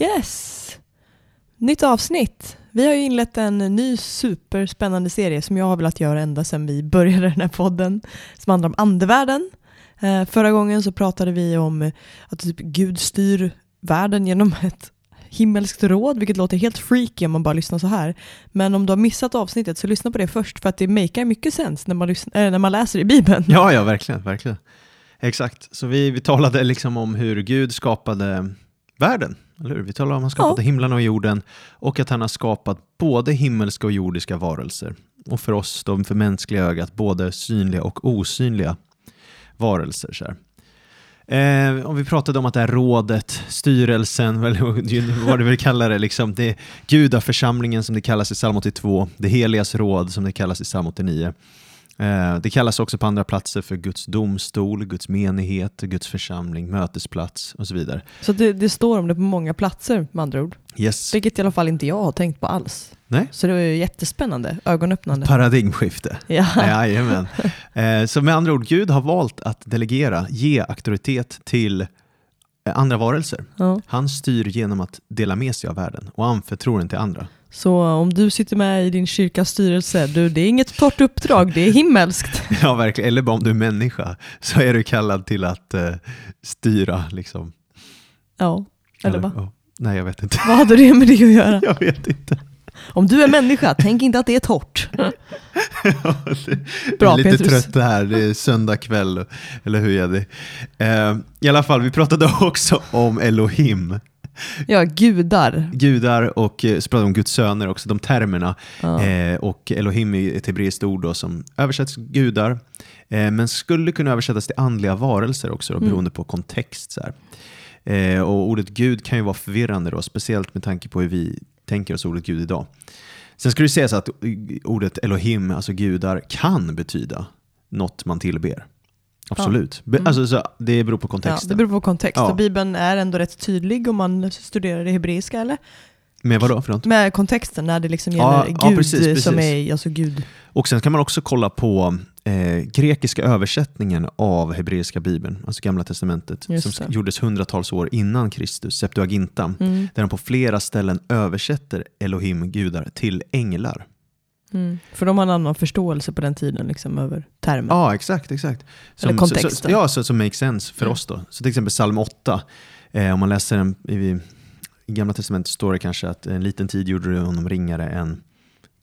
Yes! Nytt avsnitt. Vi har ju inlett en ny superspännande serie som jag har velat göra ända sedan vi började den här podden, som handlar om andevärlden. Eh, förra gången så pratade vi om att typ Gud styr världen genom ett himmelskt råd, vilket låter helt freaky om man bara lyssnar så här. Men om du har missat avsnittet så lyssna på det först, för att det makar mycket sens när man, lyssnar, äh, eh, när man läser i Bibeln. Ja, ja, verkligen, verkligen. Exakt, så vi, vi talade liksom om hur Gud skapade världen, eller hur? Vi talade om att han skapade Ja. himlarna och jorden och att han har skapat både himmelska och jordiska varelser. Och för oss, då, för mänskliga ögat, både synliga och osynliga varelser. Så. Eh, om vi pratade om att det här rådet, styrelsen, eller vad du vill kalla det, liksom, det är gudaförsamlingen som det kallas i psalm 82, det heligas råd som det kallas i psalm 89. Eh, Det kallas också på andra platser för Guds domstol, Guds menighet, Guds församling, mötesplats och så vidare. Så det, det står om det på många platser med andra ord. Yes. Vilket i alla fall inte jag har tänkt på alls. Nej. Så det var ju jättespännande, ögonöppnande. Paradigmskifte. Ja. Jajamän. Eh, Så med andra ord, Gud har valt att delegera, ge auktoritet till eh, andra varelser. Ja. Han styr genom att dela med sig av världen och anförtror den till andra. Så om du sitter med i din kyrkas styrelse, du, det är inget torrt uppdrag, det är himmelskt. Ja, verkligen. Eller bara om du är människa så är du kallad till att eh, styra. Liksom. Ja, eller va? ja. Nej, jag vet inte. Vad hade det med det att göra? Jag vet inte. Om du är människa, tänk inte att det är torrt. Ja, det- Bra, jag är lite Petrus. trött här, det är söndag kväll, eller hur Jenny? Eh, I alla fall, vi pratade också om Elohim, Ja, gudar. gudar och eh, så pratade vi om Guds söner också, de termerna. Ja. Eh, och Elohim är ett hebreiskt ord då, som översätts gudar, eh, men skulle kunna översättas till andliga varelser också, då, Mm. beroende på kontext. Så. Eh, och ordet Gud kan ju vara förvirrande, då, speciellt med tanke på hur vi tänker oss ordet Gud idag. Sen ska det sägas att ordet Elohim, alltså gudar, kan betyda något man tillber. Absolut. Mm. Alltså, så det beror på Ja, kontexten. det beror på kontext. Ja. Och Bibeln är ändå rätt tydlig om man studerar det hebreiska, eller? Med vadå för något? Med kontexten, när det liksom Ja, gäller ja, Gud precis, precis. som är alltså Gud. Och sen kan man också kolla på eh, grekiska översättningen av hebreiska bibeln, alltså gamla testamentet, Just som det. gjordes hundratals år innan Kristus, Septuaginta, Mm. där de på flera ställen översätter Elohim, gudar, till änglar. Mm. För de har en annan förståelse på den tiden, liksom över termer. Ja, exakt, exakt. Eller så, kontexten. så, ja, så, som makes sense för Mm. oss då. Så till exempel psalm 8, eh, om man läser den i, i Gamla Testamentet står det kanske att en liten tid gjorde du honom ringare än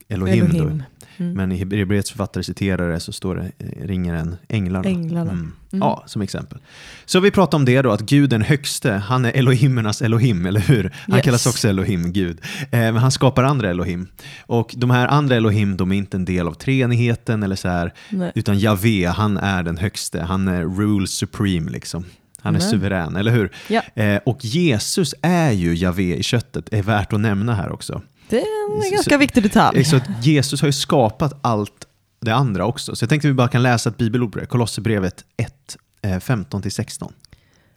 Elohim. Elohim. Mm. Men i Hebreerbrevets författare citerar det så står det ringare än änglarna. Änglarna. Mm. Mm. Ja, som exempel. Så vi pratar om det då, att Gud den högste, han är Elohimernas Elohim, eller hur? Han Yes. kallas också Elohim, Gud. Eh, men han skapar andra Elohim. Och de här andra Elohim, de är inte en del av treenigheten eller så här, Nej. utan Javé, han är den högste, han är rule supreme liksom. Han är Amen. suverän, eller hur? Ja. Eh, och Jesus är ju Javé i köttet, är värt att nämna här också. Det är en Så- ganska viktig detalj. Eh, Så Jesus har ju skapat allt det andra också. Så jag tänkte att vi bara kan läsa ett bibelord på det. Kolosserbrevet 1, eh, 15-16.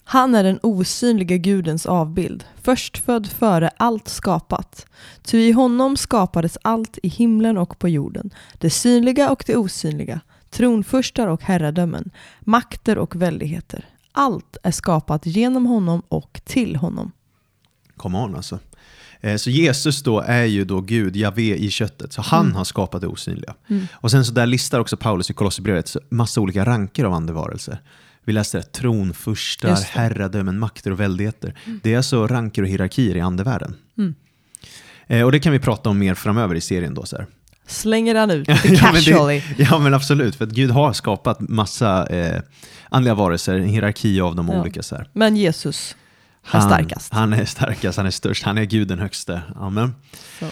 Han är den osynliga Gudens avbild, förstfödd före allt skapat. Ty i honom skapades allt i himlen och på jorden, det synliga och det osynliga, tronfurstar och herradömen, makter och väldigheter. Allt är skapat genom honom och till honom. Come on alltså. Eh, Så Jesus då är ju då Gud, Javé i köttet. Så han Mm. har skapat det osynliga. Mm. Och sen så där listar också Paulus i Kolosserbrevet massa olika ranker av andevarelser. Vi läste det, tronfurstar, det. herradömen, makter och väldigheter. Det är alltså ranker och hierarkier i andevärlden. Mm. Eh, Och det kan vi prata om mer framöver i serien då. Så här. Slänger han ut lite Ja, men det- casually. Ja men absolut, för att Gud har skapat massa eh, andliga varelser, en hierarki av de Ja. olika. Så här. Men Jesus är starkast. Han är starkast, han är störst, han är Gud den högste. Amen. Så.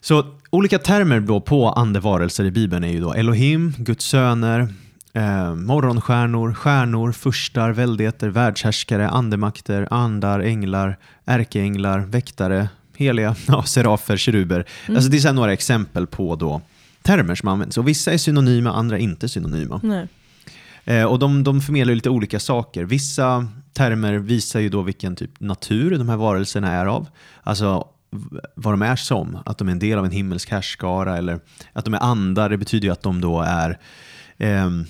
Så olika termer då på andevarelser i Bibeln är ju då Elohim, Guds söner, eh, morgonstjärnor, stjärnor, furstar, väldigheter, världshärskare, andemakter, andar, änglar, ärkeänglar, väktare, heliga, ja, serafer, keruber. Mm. Alltså det är några exempel på då termer som används. Och vissa är synonyma, andra inte synonyma. Nej. Eh, och de, de förmedlar lite olika saker. Vissa termer visar ju då vilken typ natur de här varelserna är av. Alltså vad de är som. Att de är en del av en himmelsk härskara eller att de är andar. Det betyder ju att de då är ehm,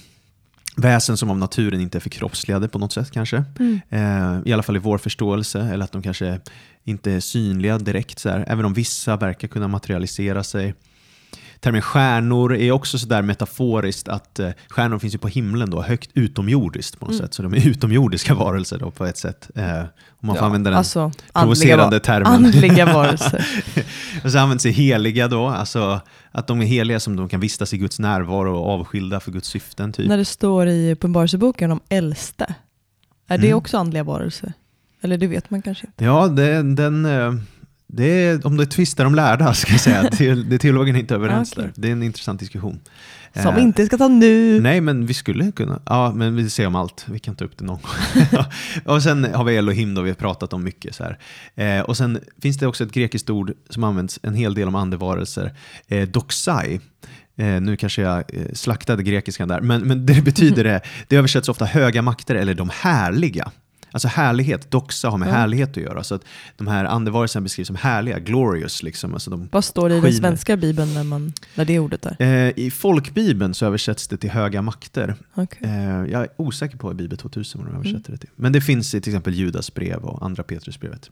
väsen som av naturen inte är förkroppsligade på något sätt kanske. Mm. Eh, I alla fall i vår förståelse. Eller att de kanske inte är synliga direkt. Så här. Även om vissa verkar kunna materialisera sig. Termen stjärnor är också sådär metaforiskt att eh, stjärnor finns ju på himlen då, högt utomjordiskt på något Mm. sätt. Så de är utomjordiska varelser då på ett sätt. Eh, om man får använda den alltså, provocerande termen. andliga varelser. och så används det heliga då, alltså att de är heliga som de kan vistas i Guds närvaro och avskilda för Guds syften. Typ. När det står i Uppenbarelseboken om äldste, är det Mm. också andliga varelser? Eller det vet man kanske inte. Ja, det, den, eh, det är, om det tvistar om lärda, ska jag säga. Det, det teologen är inte överens Okej. där. Det är en intressant diskussion. Som Eh, inte ska ta nu. Nej, men vi skulle kunna. Ja, men vi ser om allt. Vi kan ta upp det någon gång. och sen har vi Elohim då, vi har pratat om mycket. Så här. Eh, och sen finns det också ett grekiskt ord som används en hel del om andevarelser. Eh, doxai. Eh, nu kanske jag eh, slaktade grekiskan där, men, men det betyder det, det översätts ofta höga makter eller de härliga. Alltså härlighet, doxa har med Ja. härlighet att göra. Så att de här andevarelserna beskrivs som härliga, glorious. Liksom. Alltså de Vad står det i den svenska bibeln när, man, när det ordet är? Eh, I folkbibeln så översätts det till höga makter. Okej. Eh, jag är osäker på i Bibel 2000 vad de översätter det till. Men det finns i till exempel Judas brev och andra Petrusbrevet.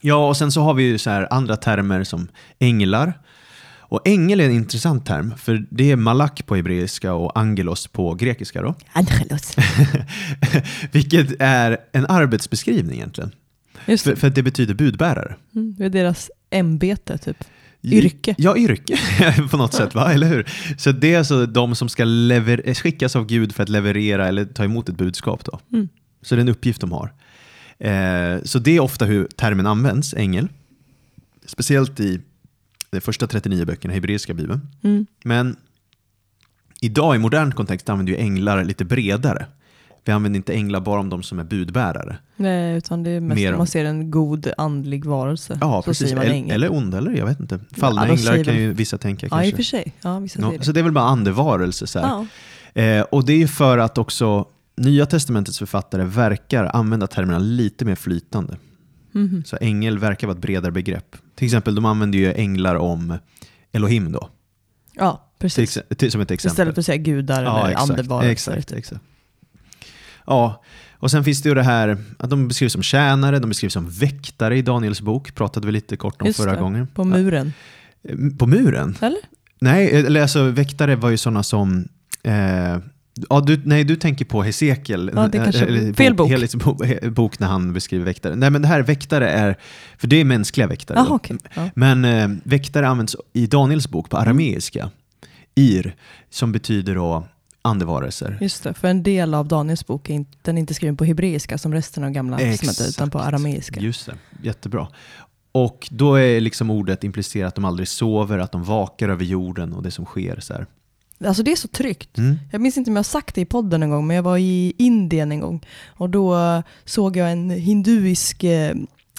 Ja, och sen så har vi ju så här andra termer som änglar. Och ängel är en intressant term, för det är malak på hebreiska och angelos på grekiska. Då. Angelos. Vilket är en arbetsbeskrivning egentligen. Just För, det. för att det betyder budbärare. Mm, det är deras ämbete typ. Yrke. Ja, yrke på något sätt, va? eller hur? Så det är alltså de som ska lever- skickas av Gud för att leverera eller ta emot ett budskap. Då. Mm. Så det är en uppgift de har. Eh, så det är ofta hur termen används, ängel. Speciellt i de första 39 böckerna i hebreiska bibeln. Mm. Men idag i modern kontext använder vi änglar lite bredare. Vi använder inte änglar bara om de som är budbärare. Nej, utan det är mest Mer om man ser en god andlig varelse. Ja, precis. Eller, eller onda, eller jag vet inte. Fallna Ja, änglar kan ju vissa tänka ja, i och kanske. för sig. Ja, vissa Ja, säger så det. det är väl bara andevarelse. Så. Ja. Eh, och det är ju för att också Nya Testamentets författare verkar använda termerna lite mer flytande. Mhm. Så ängel verkar vara ett bredare begrepp. Till exempel, de använder ju änglar om Elohim då, ja, precis. till, som ett exempel. Istället för att säga gudar eller andevarelser. exakt, exakt. Ja, och sen finns det ju det här att de beskrivs som tjänare, de beskrivs som väktare i Daniels bok, pratade vi lite kort om Just förra det, gången. På muren. Ja, på muren? Eller? Nej, eller alltså väktare var ju sådana som eh, Ja, du, nej, du tänker på Hesekiel. Ja, det kanske- eller fel bok. Helis bo, he- bok när han beskriver väktare. Nej, men det här väktare är, för det är mänskliga väktare. Jaha, då. okej. Ja. Men eh, väktare används i Daniels bok på arameiska. Ir, som betyder då andevarelser. Just det, för en del av Daniels bok är inte, den är inte skriven på hebreiska som resten av gamla testamentet utan på arameiska. Just det, jättebra. Och då är liksom ordet implicerat att de aldrig sover, att de vakar över jorden och det som sker. Så här. Alltså det är så tryggt. Mm. Jag minns inte om jag har sagt det i podden en gång, men jag var i Indien en gång och då eh, såg jag en hinduisk eh,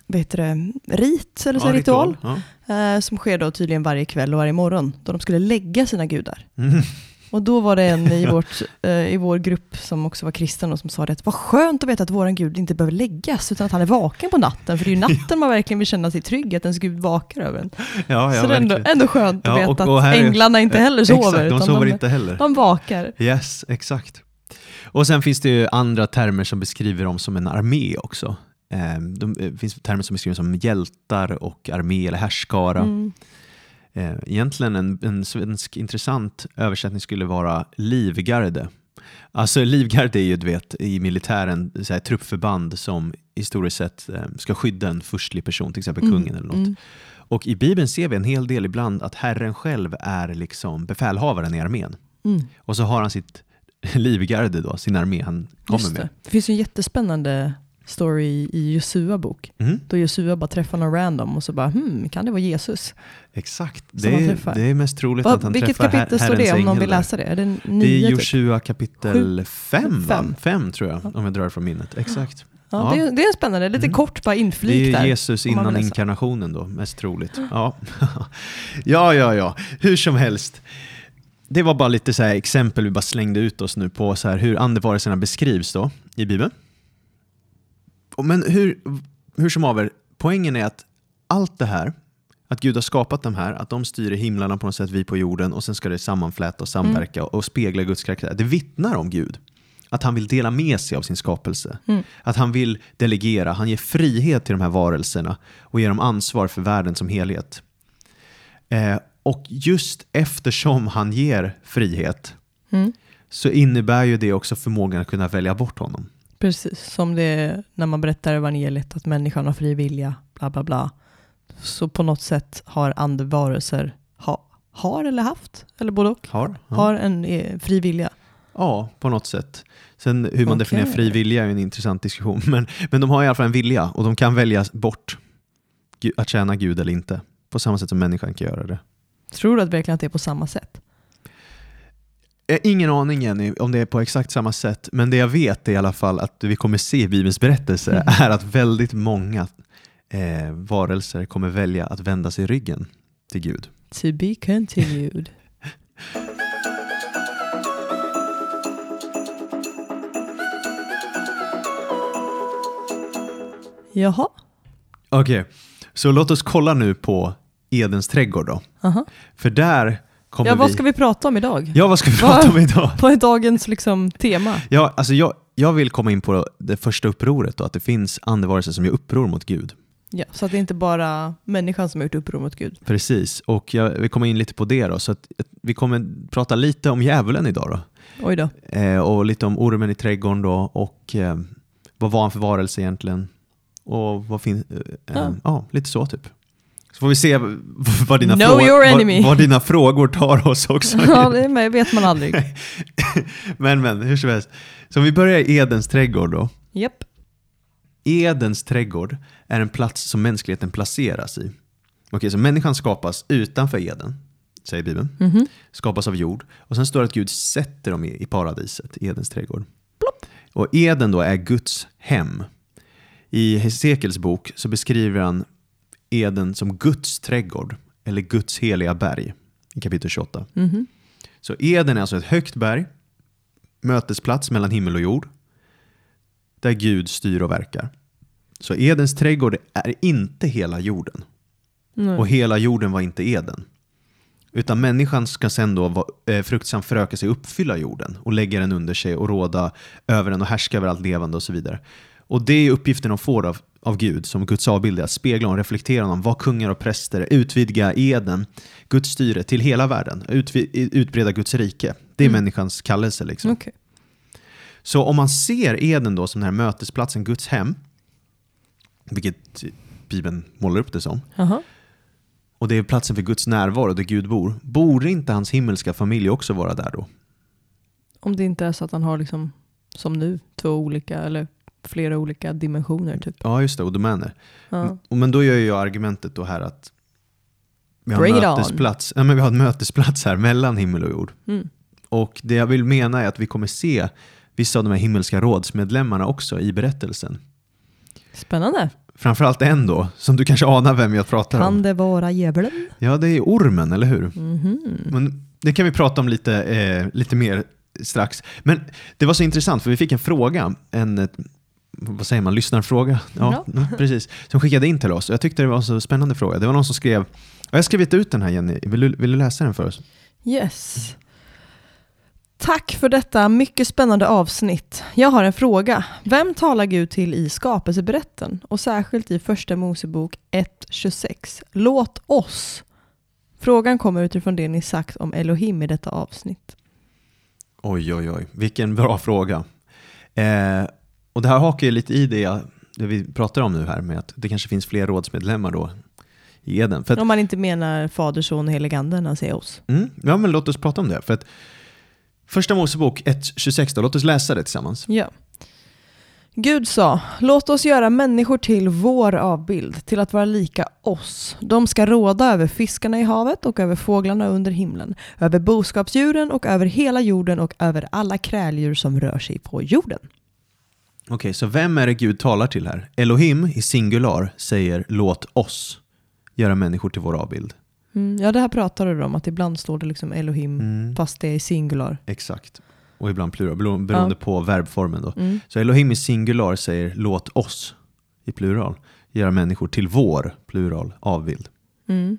vad heter det, rit eller så Ja, ritual, Ja. eh, som sker då tydligen varje kväll och varje morgon då de skulle lägga sina gudar. Mm. Och då var det en i, vårt, eh, i vår grupp som också var kristen och som sa det att vad skönt att veta att våran gud inte behöver läggas utan att han är vaken på natten. För det är ju natten man verkligen vill känna sig trygg, att ens gud vakar över en. Ja, ja, så det är ändå, ändå skönt att Ja, veta och- och att änglarna inte heller sover. Exakt, de sover de, inte heller. de vakar. Yes, exakt. Och sen finns det ju andra termer som beskriver dem som en armé också. Eh, De, det finns termer som beskriver som hjältar och armé eller härskara. Mm. Eh, Egentligen en, en svensk intressant översättning skulle vara livgarde. Alltså livgarde är ju du vet, i militären så här, truppförband som historiskt sett eh, ska skydda en förstlig person, till exempel kungen eller något. Mm. Och i Bibeln ser vi en hel del ibland att Herren själv är liksom befälhavaren i armén. Mm. Och så har han sitt livgarde då, sin armé han kommer det. med. det finns ju en jättespännande story i, i Josua bok. Mm, Då Josua bara träffar någon random och så bara hmm, kan det vara Jesus? exakt, det är, det är mest troligt Va, att han vilket träffar kapitel her- står det om någon vill där. läsa det? Är det Det nio? är typ? Joshua kapitel 5, Fem. va? Fem tror jag, om jag drar från minnet. Exakt. Ja, Ja. Det, är, det är spännande, lite Mm. kort bara Det inflik är där. Jesus om man innan vill läsa. inkarnationen då, mest troligt. Ja. ja, ja, ja. Hur som helst. Det var bara lite så exempel vi bara slängde ut oss nu på så här hur andevarelserna beskrivs då i Bibeln. Men hur, hur som haver, poängen är att allt det här, att Gud har skapat de här, att de styr i himlarna på något sätt, vi på jorden, och sen ska det sammanfläta och samverka och spegla Guds karaktär. Det vittnar om Gud. Att han vill dela med sig av sin skapelse. Mm. Att han vill delegera, han ger frihet till de här varelserna och ger dem ansvar för världen som helhet. Eh, och just eftersom han ger frihet Mm. så innebär ju det också förmågan att kunna välja bort honom. Precis, som det är när man berättar evangeliet att människan har fri vilja, bla bla bla. Så på något sätt har andevarelser, ha, har eller haft, eller både och, Har? Ja. har en eh, fri vilja. ja, på något sätt. Sen hur man Okej. definierar fri vilja är en intressant diskussion. Men, men de har i alla fall en vilja och de kan välja bort att tjäna Gud eller inte. På samma sätt som människan kan göra det. Tror du att verkligen att det är på samma sätt? Jag har ingen aning Jenny om det är på exakt samma sätt, men det jag vet är i alla fall att vi kommer se i Bibelns berättelse Mm. är att väldigt många eh, varelser kommer välja att vända sig ryggen till Gud. To be continued. Jaha, Okej, så låt oss kolla nu på Edens trädgård då. aha. För där kommer Ja, vad vi... ska vi prata om idag? Ja, vad ska vi prata om idag? Vad är dagens liksom, tema? Ja, alltså jag, jag vill komma in på det första upproret då, att det finns andevarelser som gör uppror mot Gud. Ja, så att det är inte bara människan som har gjort uppror mot Gud. Precis, och jag vill komma in lite på det då, så att vi kommer prata lite om djävulen idag då. Oj då. Eh, och lite om ormen i trädgården då och eh, vad var han för varelse egentligen? Och vad fin- eh, Ja. eh, ja, lite så typ. Så får vi se vad dina, frågor, vad, dina frågor tar oss också. Ja, det vet man aldrig. men men, hur som helst. Så om vi börjar i Edens trädgård då. Japp. Edens trädgård är en plats som mänskligheten placeras i. Okej, så människan skapas utanför Eden, säger Bibeln. Mhm. Skapas av jord. Och sen står det att Gud sätter dem i, paradiset, Edens trädgård. Och Eden då är Guds hem. I Hesekels bok så beskriver han Eden som Guds trädgård, eller Guds heliga berg, i kapitel 28. Mhm. Så Eden är alltså ett högt berg, mötesplats mellan himmel och jord, där Gud styr och verkar. Så Edens trädgård är inte hela jorden. Nej. Och hela jorden var inte Eden. Utan människan ska sen då vara, eh, fruktsamt föröka sig uppfylla jorden och lägga den under sig och råda över den och härska över allt levande och så vidare. Och det är uppgiften de får av, av Gud som Guds avbild, att spegla och reflektera honom, vara kungar och präster, utvidga Eden, Guds styre till hela världen, utbreda Guds rike. Det är Mm. människans kallelse. Liksom. Okej. Så om man ser Eden då som den här mötesplatsen, Guds hem, vilket Bibeln målar upp det som, Jaha. och det är platsen för Guds närvaro där Gud bor, borde inte hans himmelska familj också vara där då? Om det inte är så att han har liksom, som nu, två olika eller flera olika dimensioner typ. Ja, just det, och domäner. Ja. Men då gör jag argumentet då här att vi har, Bring mötesplats, ja, men vi har en mötesplats här mellan himmel och jord. Mm. Och det jag vill mena är att vi kommer se vissa av de här himmelska rådsmedlemmarna också i berättelsen. Spännande. Framförallt en då, som du kanske anar vem jag pratar Kan om. det vara djävulen? Ja, det är ormen, eller hur? Mhm. Men det kan vi prata om lite, eh, lite mer strax. Men det var så intressant för vi fick en fråga, en vad säger man, lyssnarfråga? Ja, Ja. precis. Som skickade in till oss. Jag tyckte det var en så spännande fråga. Det var någon som skrev, jag har skrivit ut den här Jenny, vill du, vill du läsa den för oss? Yes. Tack för detta mycket spännande avsnitt. Jag har en fråga. Vem talar Gud till i skapelseberätten och särskilt i första Mosebok 1.26? Låt oss. Frågan kommer utifrån det ni sagt om Elohim i detta avsnitt. Oj, oj, oj. Vilken bra fråga. Eh, och det här hakar ju lite i det, det vi pratar om nu här med att det kanske finns fler rådsmedlemmar då i Eden. För att, Om man inte menar Fader, Son och Heligande när han säger oss. mm, ja, men låt oss prata om det. För att Första Mosebok 1.26 då, låt oss läsa det tillsammans. Ja. Gud sa, låt oss göra människor till vår avbild, till att vara lika oss. De ska råda över fiskarna i havet och över fåglarna under himlen, över boskapsdjuren och över hela jorden och över alla kräldjur som rör sig på jorden. Okej, så vem är det Gud talar till här? Elohim i singular säger låt oss göra människor till vår avbild. Mm, ja, det här pratade du om, att ibland står det liksom Elohim, Mm. fast det är i singular. Exakt. Och ibland plural, bero- beroende Ja. på verbformen. Då. Mm. Så Elohim i singular säger låt oss i plural göra människor till vår plural avbild. Mm.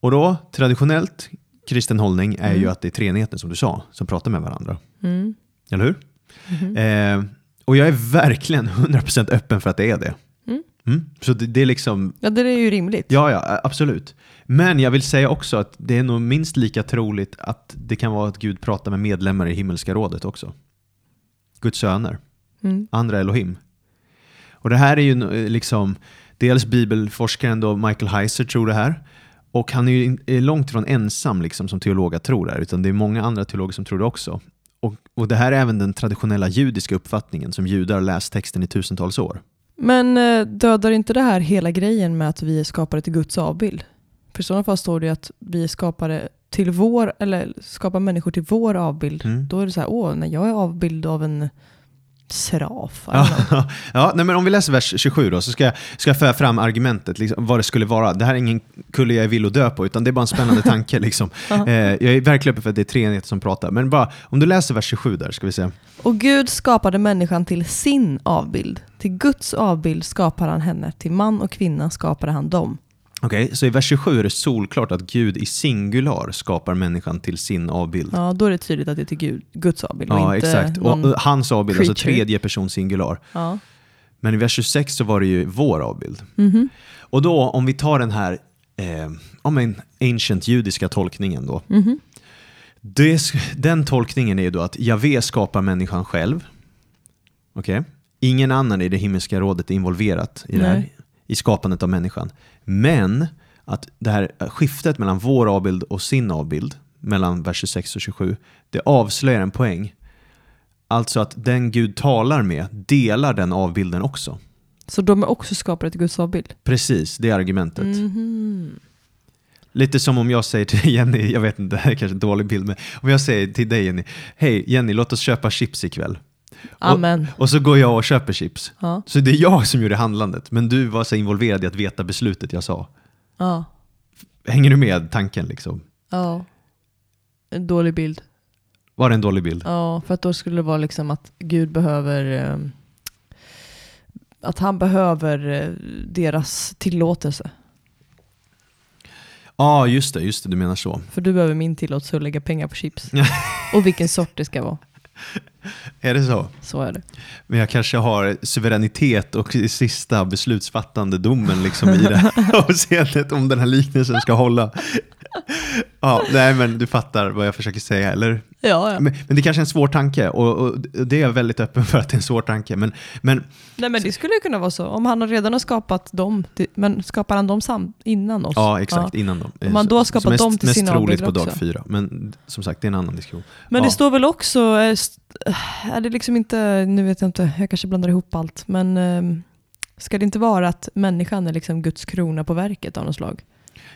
Och då, traditionellt kristen hållning är ju Mm. att det är treenigheten som du sa, som pratar med varandra. Mm. Eller hur? Mhm. Eh, och jag är verkligen 100% öppen för att det är det. Mm. Mm. Så det, det är liksom, Ja, det är ju rimligt. ja ja, absolut. Men jag vill säga också att det är nog minst lika troligt att det kan vara att Gud pratar med medlemmar i himmelska rådet också. Guds söner, Mm. andra Elohim. Och det här är ju eh, liksom, dels bibelforskaren då Michael Heiser tror det här. Och han är ju långt ifrån ensam liksom, som teolog att tro det här, utan det är många andra teologer som tror det också. Och, och det här är även den traditionella judiska uppfattningen som judar har läst texten i tusentals år. Men eh, dödar inte det här hela grejen med att vi är skapade till Guds avbild? För i sådana fall står det ju att vi är skapade till vår, eller skapar människor till vår avbild. Mm. Då är det så här, åh, nej, jag är avbild av en seraf. Ja, ja nej, men om vi läser vers 27 då, så ska jag, ska jag föra fram argumentet, liksom, vad det skulle vara. Det här är ingen kulle jag är vill att dö på, utan det är bara en spännande tanke. Liksom. Eh, jag är verkligen öppen för att det är treenigheter som pratar. Men bara, om du läser vers 27 där, ska vi se. Och Gud skapade människan till sin avbild. Till Guds avbild skapar han henne. Till man och kvinna skapade han dem. Okej, så i vers 27 är det solklart att Gud i singular skapar människan till sin avbild. Ja, då är det tydligt att det är till Gud, Guds avbild och Ja, inte exakt. Och, och hans avbild, alltså creature. tredje person singular. Ja. Men i vers 26 så var det ju vår avbild. Mhm. Och då, om vi tar den här eh, om en ancient judiska tolkningen då. Mhm. Det, den tolkningen är ju då att Javé skapar människan själv. Okej? Ingen annan i det himmelska rådet är involverat i det här, i skapandet av människan. Men att det här skiftet mellan vår avbild och sin avbild, mellan vers 26 och 27, det avslöjar en poäng. Alltså att den Gud talar med delar den avbilden också. Så de är också skapade till Guds avbild? Precis, det är argumentet. Mhm. Lite som om jag säger till Jenny, jag vet inte, det här är kanske en dålig bild, men om jag säger till dig Jenny, hej Jenny, låt oss köpa chips ikväll. Amen. Och så går jag och köper chips. Ja. Så det är jag som gjorde handlandet, men du var så involverad i att veta beslutet jag sa. Ja. Hänger du med tanken liksom? ja. En dålig bild. Var det en dålig bild? Ja, för att då skulle det vara liksom att Gud behöver eh, att han behöver eh, deras tillåtelse. Ja, just det, just det, du menar så. För du behöver min tillåtelse att lägga pengar på chips. Och vilken sort det ska vara. Är det så? Så är det. Men jag kanske har suveränitet och sista beslutsfattande domen liksom i det här avseendet om den här liknelsen ska hålla. Ja, nej men du fattar vad jag försöker säga, eller? Ja, ja. Men, men det kanske är en svår tanke och, och det är jag väldigt öppen för att det är en svår tanke. Men, men Nej men det skulle ju kunna vara så. Om han redan har skapat dem, men skapar han dem sam innan oss? ja, exakt, innan dem. Om man då har skapat mest, dem till mest sin troligt avbild på dag också. fyra. Men som sagt, det är en annan diskussion. Men Ja. det står väl också, är st- är det liksom inte, nu vet jag inte, jag kanske blandar ihop allt, men ehm, ska det inte vara att människan är liksom Guds krona på verket av något slag?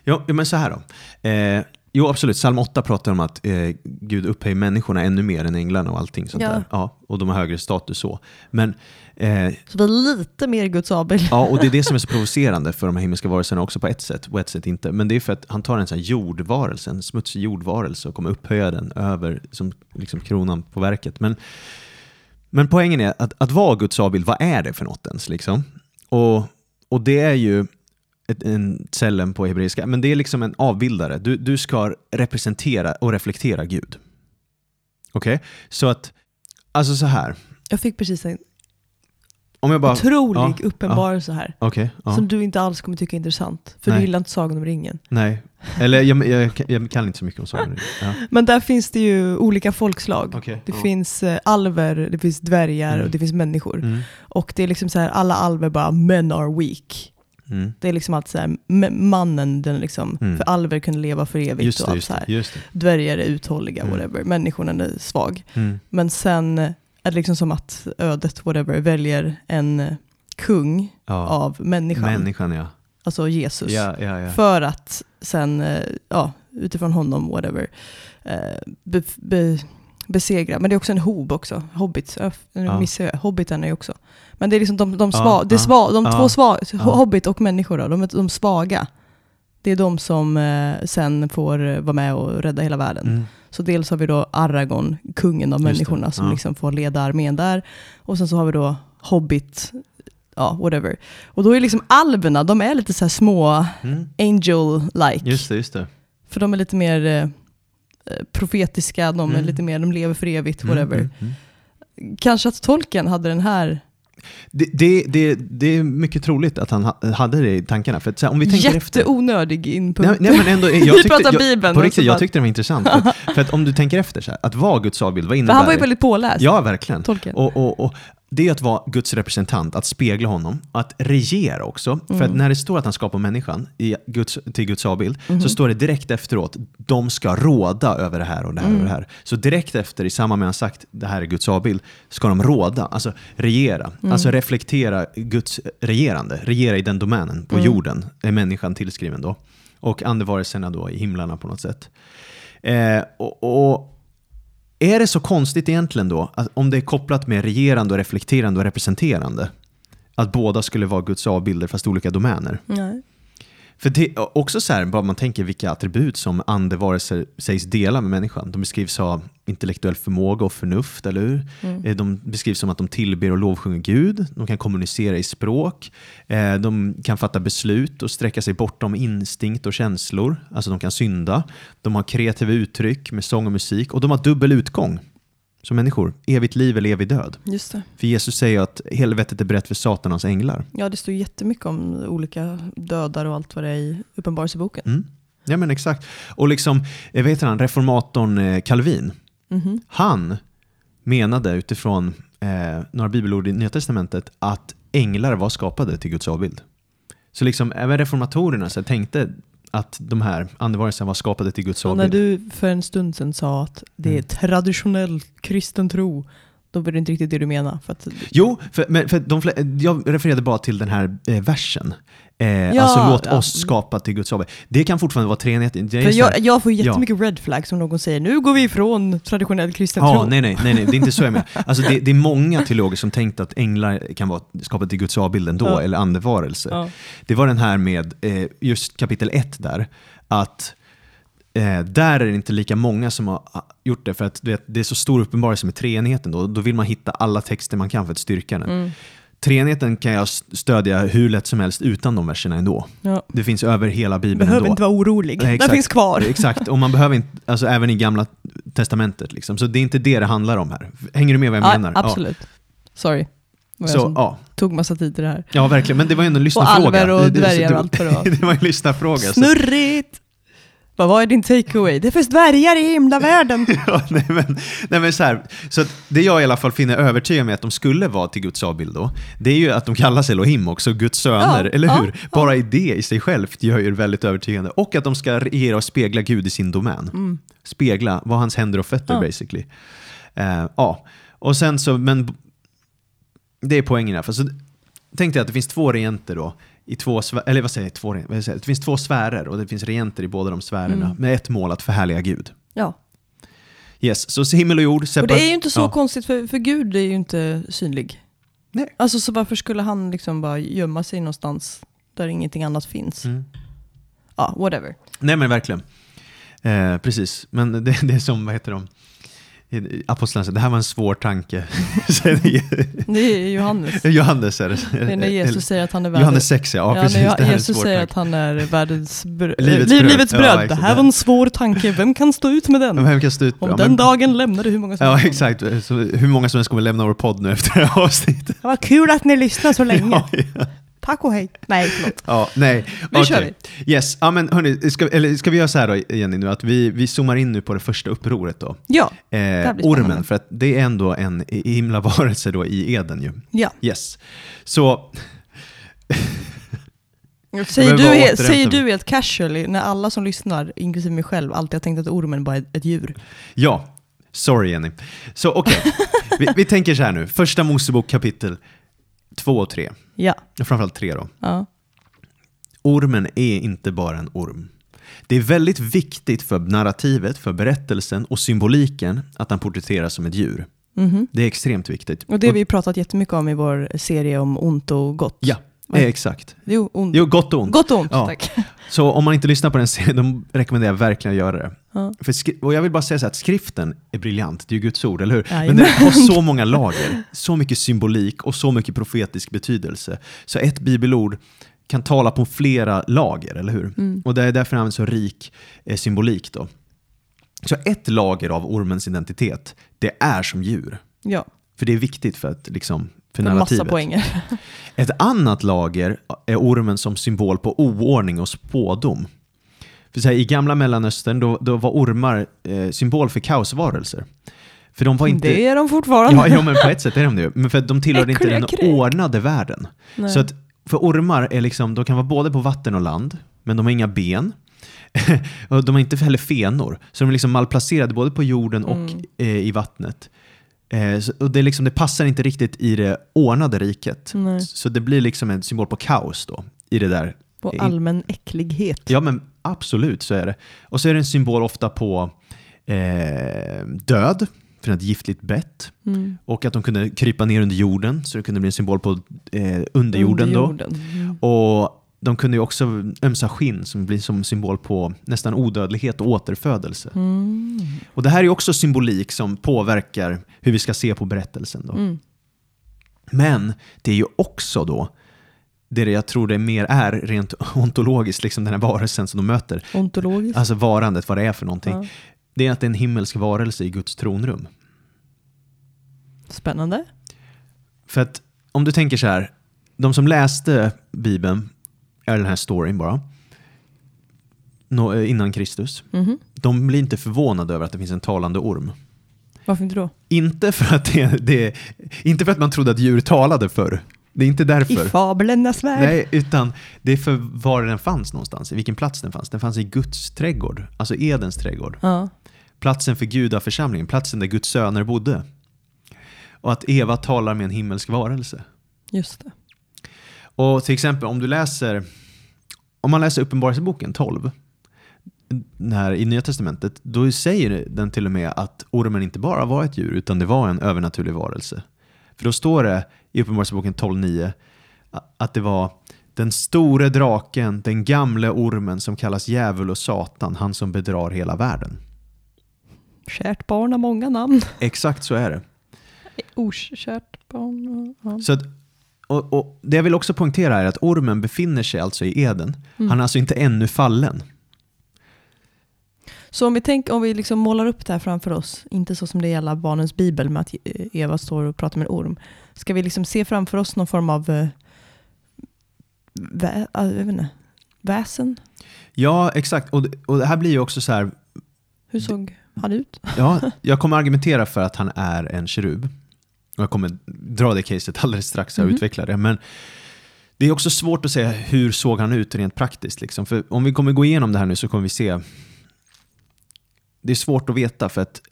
Jo, ja, men så här då. Eh, jo, absolut. Psalm 8 pratar om att eh, Gud upphöjer människorna ännu mer än änglarna och allting sånt Ja. där. Ja, och de har högre status så. Men eh, Så vi är lite mer Guds avbild. Ja, och det är det som är så provocerande för de här himmelska varelserna också på ett sätt, på ett sätt inte. Men det är för att han tar en sån jordvarelse, en smutsig jordvarelse och kommer upphöja den över som liksom kronan på verket. Men, men poängen är att, att vara Guds avbild, vad är det för något ens? Liksom? Och, och det är ju en cellen på hebreiska, men det är liksom en avbildare. Du, du ska representera och reflektera Gud. Okej? Så att, alltså så här. Jag fick precis en Om jag bara... otrolig ja, uppenbarelse här. Okej. ja. Som du inte alls kommer tycka är intressant. För Nej. du gillar inte Sagan om ringen. Nej, eller jag, jag, jag kan inte så mycket om Sagan om ringen. ja. Men där finns det ju olika folkslag. Okej, Det ja. finns eh, alver, det finns dvärgar Mm. och det finns människor. Mm, Och det är liksom så här, alla alver bara men are weak. Mm. Det är liksom alltid så här, mannen, den liksom, Mm. för alver kunde leva för evigt Just och allt så här. Just det. Dvärgar är uthålliga, Mm. whatever. Människan är svag. Mm. Men sen är det liksom som att ödet, whatever, väljer en kung Ja. av människan, Människan ja. alltså Jesus. Ja, ja. För att sen, eh, ja, utifrån honom, whatever, eh, be, be, besegra. Men det är också en hob också, hobbits, nu missar jag, hobbiten är ju också. Men det är liksom de, de, sva, det är ja, sva, de ja, två svaga, ja. hobbit och människor då, de, är de svaga. Det är de som eh, sen får eh, vara med och rädda hela världen. Mm. Så dels har vi då Aragorn, kungen av Just det, människorna, som ja. liksom får leda armén där. Och sen så har vi då Hobbit, ja whatever. Och då är liksom alverna, de är lite så här små Mm. angel-like. Just det, just det. För de är lite mer eh, profetiska, de är Mm. lite mer, de lever för evigt, Mm, whatever. mm, mm. Kanske att Tolkien hade den här Det, det, det, det är mycket troligt att han ha- hade det i tankarna. För att, om vi tänker efter. jätteonödig input. Nej, nej, men ändå, jag Vi tyckte, pratar jag, Bibeln. På riktigt, jag tyckte det var intressant. För att, för att om du tänker efter, så här, att vara Guds avbild, vad innebär han var ju det? väldigt påläst, Ja, verkligen. Tolkien. Och, och, och det är att vara Guds representant, att spegla honom, att regera också. För Mm. att när det står att han skapar människan i Guds, till Guds avbild, Mhm. så står det direkt efteråt, de ska råda över det här och det här Mm. och det här. Så direkt efter, i samband med att han sagt det här är Guds avbild, ska de råda, alltså regera. Mm. Alltså reflektera Guds regerande, regera i den domänen på Mm. jorden, är människan tillskriven då. Och andevarelserna då i himlarna på något sätt. Eh, och, och är det så konstigt egentligen då, att om det är kopplat med regerande och reflekterande och representerande, att båda skulle vara Guds avbilder fast olika domäner? Nej. För det är också så här, bara man tänker vilka attribut som andevarelser sägs dela med människan. De beskrivs ha intellektuell förmåga och förnuft, eller hur? Mm. Eh, De beskrivs som att de tillber och lovsjunger Gud, de kan kommunicera i språk, eh, de kan fatta beslut och sträcka sig bortom instinkt och känslor, alltså de kan synda. De har kreativa uttryck med sång och musik och de har dubbel utgång som människor, evigt liv eller evig död. Just det. För Jesus säger att helvetet är berett för Satan och hans änglar. Ja, det står jättemycket om olika dödar och allt vad det är i Uppenbarelseboken. Mm. Ja men exakt. Och liksom, eh, vad heter han, reformatorn Calvin, Mhm. Han menade utifrån eh, några bibelord i Nya Testamentet att änglar var skapade till Guds avbild. Så liksom även reformatorerna så tänkte att de här andevarelserna var skapade till Guds Och när avbild. du för en stund sedan sa att det är Mm. traditionell kristen tro, då var det inte riktigt det du menade. För att, Jo, för, men för de, jag refererade bara till den här eh, versen. Eh, Ja, alltså låt ja. oss skapa till Guds avbild. Det kan fortfarande vara treenighet. Det är för så här- jag, jag får ja. jättemycket red flags om någon säger nu går vi ifrån traditionell kristen Ja, tro. nej, nej, nej, nej, det är inte så jag menar. Alltså, det, det är många teologer som tänkt att änglar kan vara skapade till Guds avbild ändå, Ja. eller andevarelse. Ja. Det var den här med eh, just kapitel 1 där, att eh, där är det inte lika många som har ah, gjort det, för att vet, det är så stor uppenbarelse med treenigheten då, då vill man hitta alla texter man kan för att styrka den. Mm. Treenigheten kan jag stödja hur lätt som helst utan de verserna ändå. Ja. Det finns över hela Bibeln Behöver ändå. inte vara orolig, Nej, den finns kvar. Exakt, och man behöver inte, alltså även i gamla testamentet. Liksom. Så det är inte det det handlar om här. Hänger du med vad jag Ja, menar? absolut. Sorry. Ja. var Så, jag som ja. tog massa tid till det här. ja, verkligen. Men det var ju ändå en Och lyssnarfråga. alver och Det- det- dvärgar och allt vad det var. En lyssnarfråga. Så, Vad är din takeaway? Det finns dvärgar i himlavärlden. ja, nej, men, nej, men så, här, så det jag i alla fall finner övertygad med att de skulle vara till Guds avbild då, det är ju att de kallas Elohim också, Guds söner, Ja, eller ja, hur? Bara i det i sig självt gör ju det väldigt övertygande. Och att de ska regera och spegla Gud i sin domän. Mm. Spegla, vara hans händer och fötter Ja. basically. Eh, ja, och sen så, men det är poängen här. För så tänkte jag att det finns två regenter då, i två, eller vad säger jag, två, vad säger det finns två sfärer och det finns regenter i båda de sfärerna Mm. med ett mål att förhärliga Gud. Ja, Yes, så himmel och jord och separ- det är ju inte så ja. konstigt för, för Gud är ju inte synlig. Nej. Alltså så varför skulle han liksom bara gömma sig någonstans där ingenting annat finns? Mm. Ja, whatever. Nej men verkligen. Eh, precis, men det, det är som, vad heter de? Apostlarna säger, det här var en svår tanke. Det är Johannes. Johannes är det. Det är när Jesus säger att han är Johannes världens... 6 ja, Ja, precis. när det här är en Jesus svår säger tanke. att han är världens br- Livets liv, bröd. livets Ja, bröd. exakt. det här var en svår tanke. Vem kan stå ut med den? Vem kan stå ut Om ja, den men- dagen lämnade hur många som Ja, helst. exakt. Så hur många som ens kommer lämna vår podd nu efter det här avsnittet. Vad kul att ni lyssnar så länge. Ja, ja. Tack och hej. Nej, förlåt. Ja, nej. Nu Okej. kör vi. Yes, ja, men hörni, ska, eller ska vi göra så här då Jenny nu, att vi, vi zoomar in nu på det första upproret då. Ja, Eh, ormen, för att det är ändå en himla varelse då i Eden ju. ja. Yes. Så, Säger du, helt, säger du helt casually, när alla som lyssnar, inklusive mig själv, alltid har tänkt att ormen bara är ett djur? ja. Sorry Jenny. Så okej. vi, vi tänker så här nu, första Mosebok kapitel 2 och 3, Ja. framförallt 3 då. ja. Ormen är inte bara en orm. Det är väldigt viktigt för narrativet, för berättelsen och symboliken att han porträtteras som ett djur. Mhm. Det är extremt viktigt. Och det har vi pratat jättemycket om i vår serie om ont och gott. Ja, eh, exakt. Jo, ont. Jo, gott och ont. Gott och ont, Ja. tack. Så om man inte lyssnar på den serien, då rekommenderar jag verkligen att göra det. Ja. För och jag vill bara säga så att skriften är briljant, det är ju Guds ord, eller hur? Men Jajamän. den har så många lager, så mycket symbolik och så mycket profetisk betydelse. Så ett bibelord kan tala på flera lager, eller hur? Mm. Och det är därför den används så rik eh, symbolik. Då. Så ett lager av ormens identitet, det är som djur. Ja, För det är viktigt för, att, liksom, för narrativet. poänger. Ett annat lager är ormen som symbol på oordning och spådom. För så här, I gamla Mellanöstern då, då var ormar eh, symbol för kaosvarelser. För de var inte... Det är de fortfarande. Ja, ja, men på ett sätt är de det. Men för de tillhörde inte den ordnade världen. Nej. Så att för ormar är liksom, de kan vara både på vatten och land, men de har inga ben. och de har inte heller fenor. Så de är liksom malplacerade både på jorden och Mm. eh, i vattnet. Eh, så, och det, liksom, det passar inte riktigt i det ordnade riket. Nej. Så det blir liksom en symbol på kaos då, i det där. På allmän äcklighet. Ja men absolut så är det. Och så är det en symbol ofta på eh, död, för ett giftligt bett. Mm. Och att de kunde krypa ner under jorden, så det kunde bli en symbol på eh, underjorden. Då. Underjorden. Mm. Och de kunde ju också ömsa skinn som blir som symbol på nästan odödlighet och återfödelse. Mm. Och det här är också symbolik som påverkar hur vi ska se på berättelsen. Då. Mm. Men det är ju också då det jag tror det mer är rent ontologiskt, liksom den här varelsen som de möter. Ontologiskt. Alltså varandet, vad det är för någonting. Ja. Det är att det är en himmelsk varelse i Guds tronrum. Spännande. För att om du tänker så här, de som läste Bibeln, eller den här storyn bara, eh, innan Kristus, Mhm. de blir inte förvånade över att det finns en talande orm. Varför inte då? Inte för att, det, det, inte för att man trodde att djur talade förr. Det är inte I därför. fablernas värld. Nej, utan det är för var den fanns någonstans, i vilken plats den fanns. Den fanns i Guds trädgård, alltså Edens trädgård. Ja. Platsen för gudaförsamlingen, platsen där Guds söner bodde. Och att Eva talar med en himmelsk varelse. Just det. Och till exempel om du läser, om man läser Uppenbarelseboken 12, den här i Nya Testamentet, då säger den till och med att ormen inte bara var ett djur, utan det var en övernaturlig varelse. För då står det i Uppenbarelseboken 12.9 att det var den store draken, den gamle ormen som kallas djävul och satan, han som bedrar hela världen. Kärt barn har många namn. Exakt så är det. Okärt barn. Ja. Så att, och, och det jag vill också poängtera är att ormen befinner sig alltså i Eden. Han är alltså inte ännu fallen. Så om vi, tänker, om vi liksom målar upp det här framför oss, inte så som det är i alla barnens bibel med att eh, Eva står och pratar med en orm. Ska vi liksom se framför oss någon form av eh, vä, ah, jag vet inte, väsen? Ja, exakt. Och, det- och det här blir ju också så här, Hur såg han ut? ja, jag kommer argumentera för att han är en kerub. Och jag kommer dra det caset alldeles strax och Mhm. utveckla det. Men det är också svårt att säga hur såg han ut rent praktiskt. Liksom. För om vi kommer gå igenom det här nu så kommer vi se, det är svårt att veta för att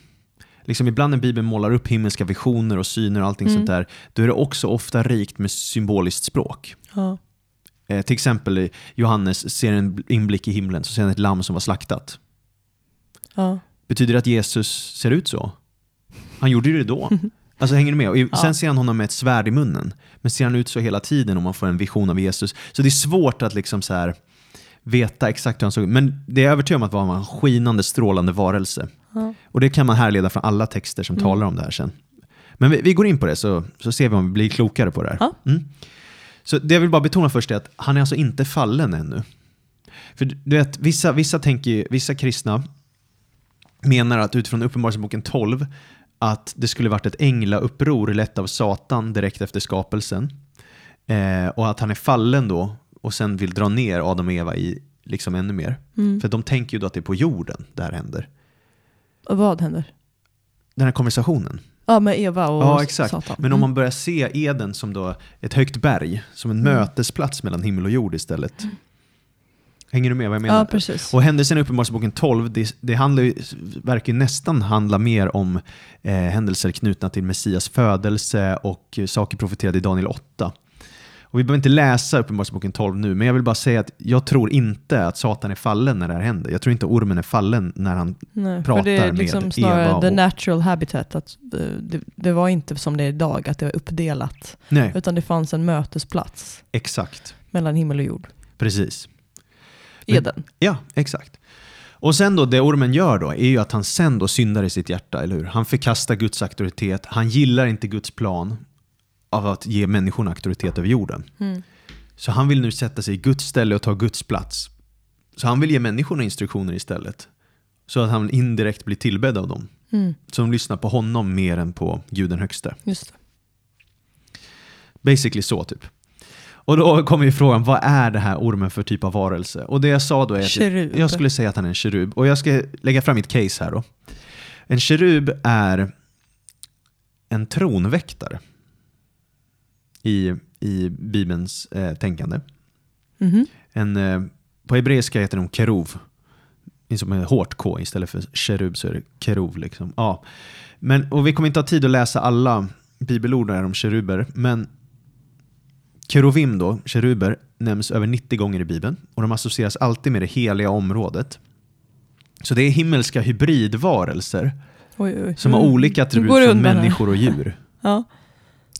liksom ibland när Bibeln målar upp himmelska visioner och syner och allting Mm. sånt där, då är det också ofta rikt med symboliskt språk. Ja. Eh, till exempel i Johannes ser en inblick i himlen, så ser han ett lamm som var slaktat. Ja. Betyder det att Jesus ser ut så? Han gjorde ju det då. Alltså hänger ni med? Och i- Ja. sen ser han honom med ett svärd i munnen. Men ser han ut så hela tiden om man får en vision av Jesus? Så det är svårt att liksom så här veta exakt hur han såg ut. Men det är övertygad om att det var en skinande, strålande varelse. Ja. Och det kan man härleda från alla texter som talar om det här sen. Men vi, vi går in på det så, så ser vi om vi blir klokare på det här. Mm. Så det jag vill bara betona först är att han är alltså inte fallen ännu. För du vet, vissa, vissa, tänker, vissa kristna menar att utifrån Uppenbarelseboken 12 att det skulle varit ett änglauppror lett av Satan direkt efter skapelsen. Eh, och att han är fallen då och sen vill dra ner Adam och Eva i liksom ännu mer. Mm. För de tänker ju då att det är på jorden det här händer. Och vad händer? Den här konversationen. Ja, med Eva och Ja, exakt. Satan. Men om Mm. man börjar se Eden som då ett högt berg, som en Mm. mötesplats mellan himmel och jord istället. Hänger du med vad jag menar? Ja, precis. Och händelsen i Uppenbarelseboken 12, det, det handlar ju, verkar ju nästan handla mer om eh, händelser knutna till Messias födelse och saker profeterade i Daniel 8. Och vi behöver inte läsa Uppenbarelseboken 12 nu, men jag vill bara säga att jag tror inte att Satan är fallen när det här händer. Jag tror inte ormen är fallen när han... Nej, pratar för det är med liksom snarare Eva the natural habitat. Att eh, det, det var inte som det är idag, att det var uppdelat. Nej, Utan det fanns en mötesplats exakt. mellan himmel och jord. Precis. Men- Eden. Ja, exakt. Och sen då, det ormen gör då, är ju att han sen då syndar i sitt hjärta, eller hur? Han förkastar Guds auktoritet, han gillar inte Guds plan av att ge människorna auktoritet över jorden. Mm. Så han vill nu sätta sig i Guds ställe och ta Guds plats. Så han vill ge människorna instruktioner istället. Så att han indirekt blir tillbedd av dem. Mm. Så de lyssnar på honom mer än på Gud den högste. Just det. Basically så typ. Och då kommer ju frågan, vad är det här ormen för typ av varelse? Och det jag sa då är att Kerub. jag skulle säga att han är en kerub. Och jag ska lägga fram mitt case här då. En kerub är en tronväktare i, i Bibelns eh, tänkande. Mhm. En, eh, på hebreiska heter de kerov. Är Som ett hårt K istället för kerub så är det kerov. Liksom. Ja. Men, och vi kommer inte ha tid att läsa alla bibelord om keruber, men kerovim då, keruber, nämns över 90 gånger i Bibeln och de associeras alltid med det heliga området. Så det är himmelska hybridvarelser Oj, oj. som har Mm. olika Nu attribut från människor och djur. Ja.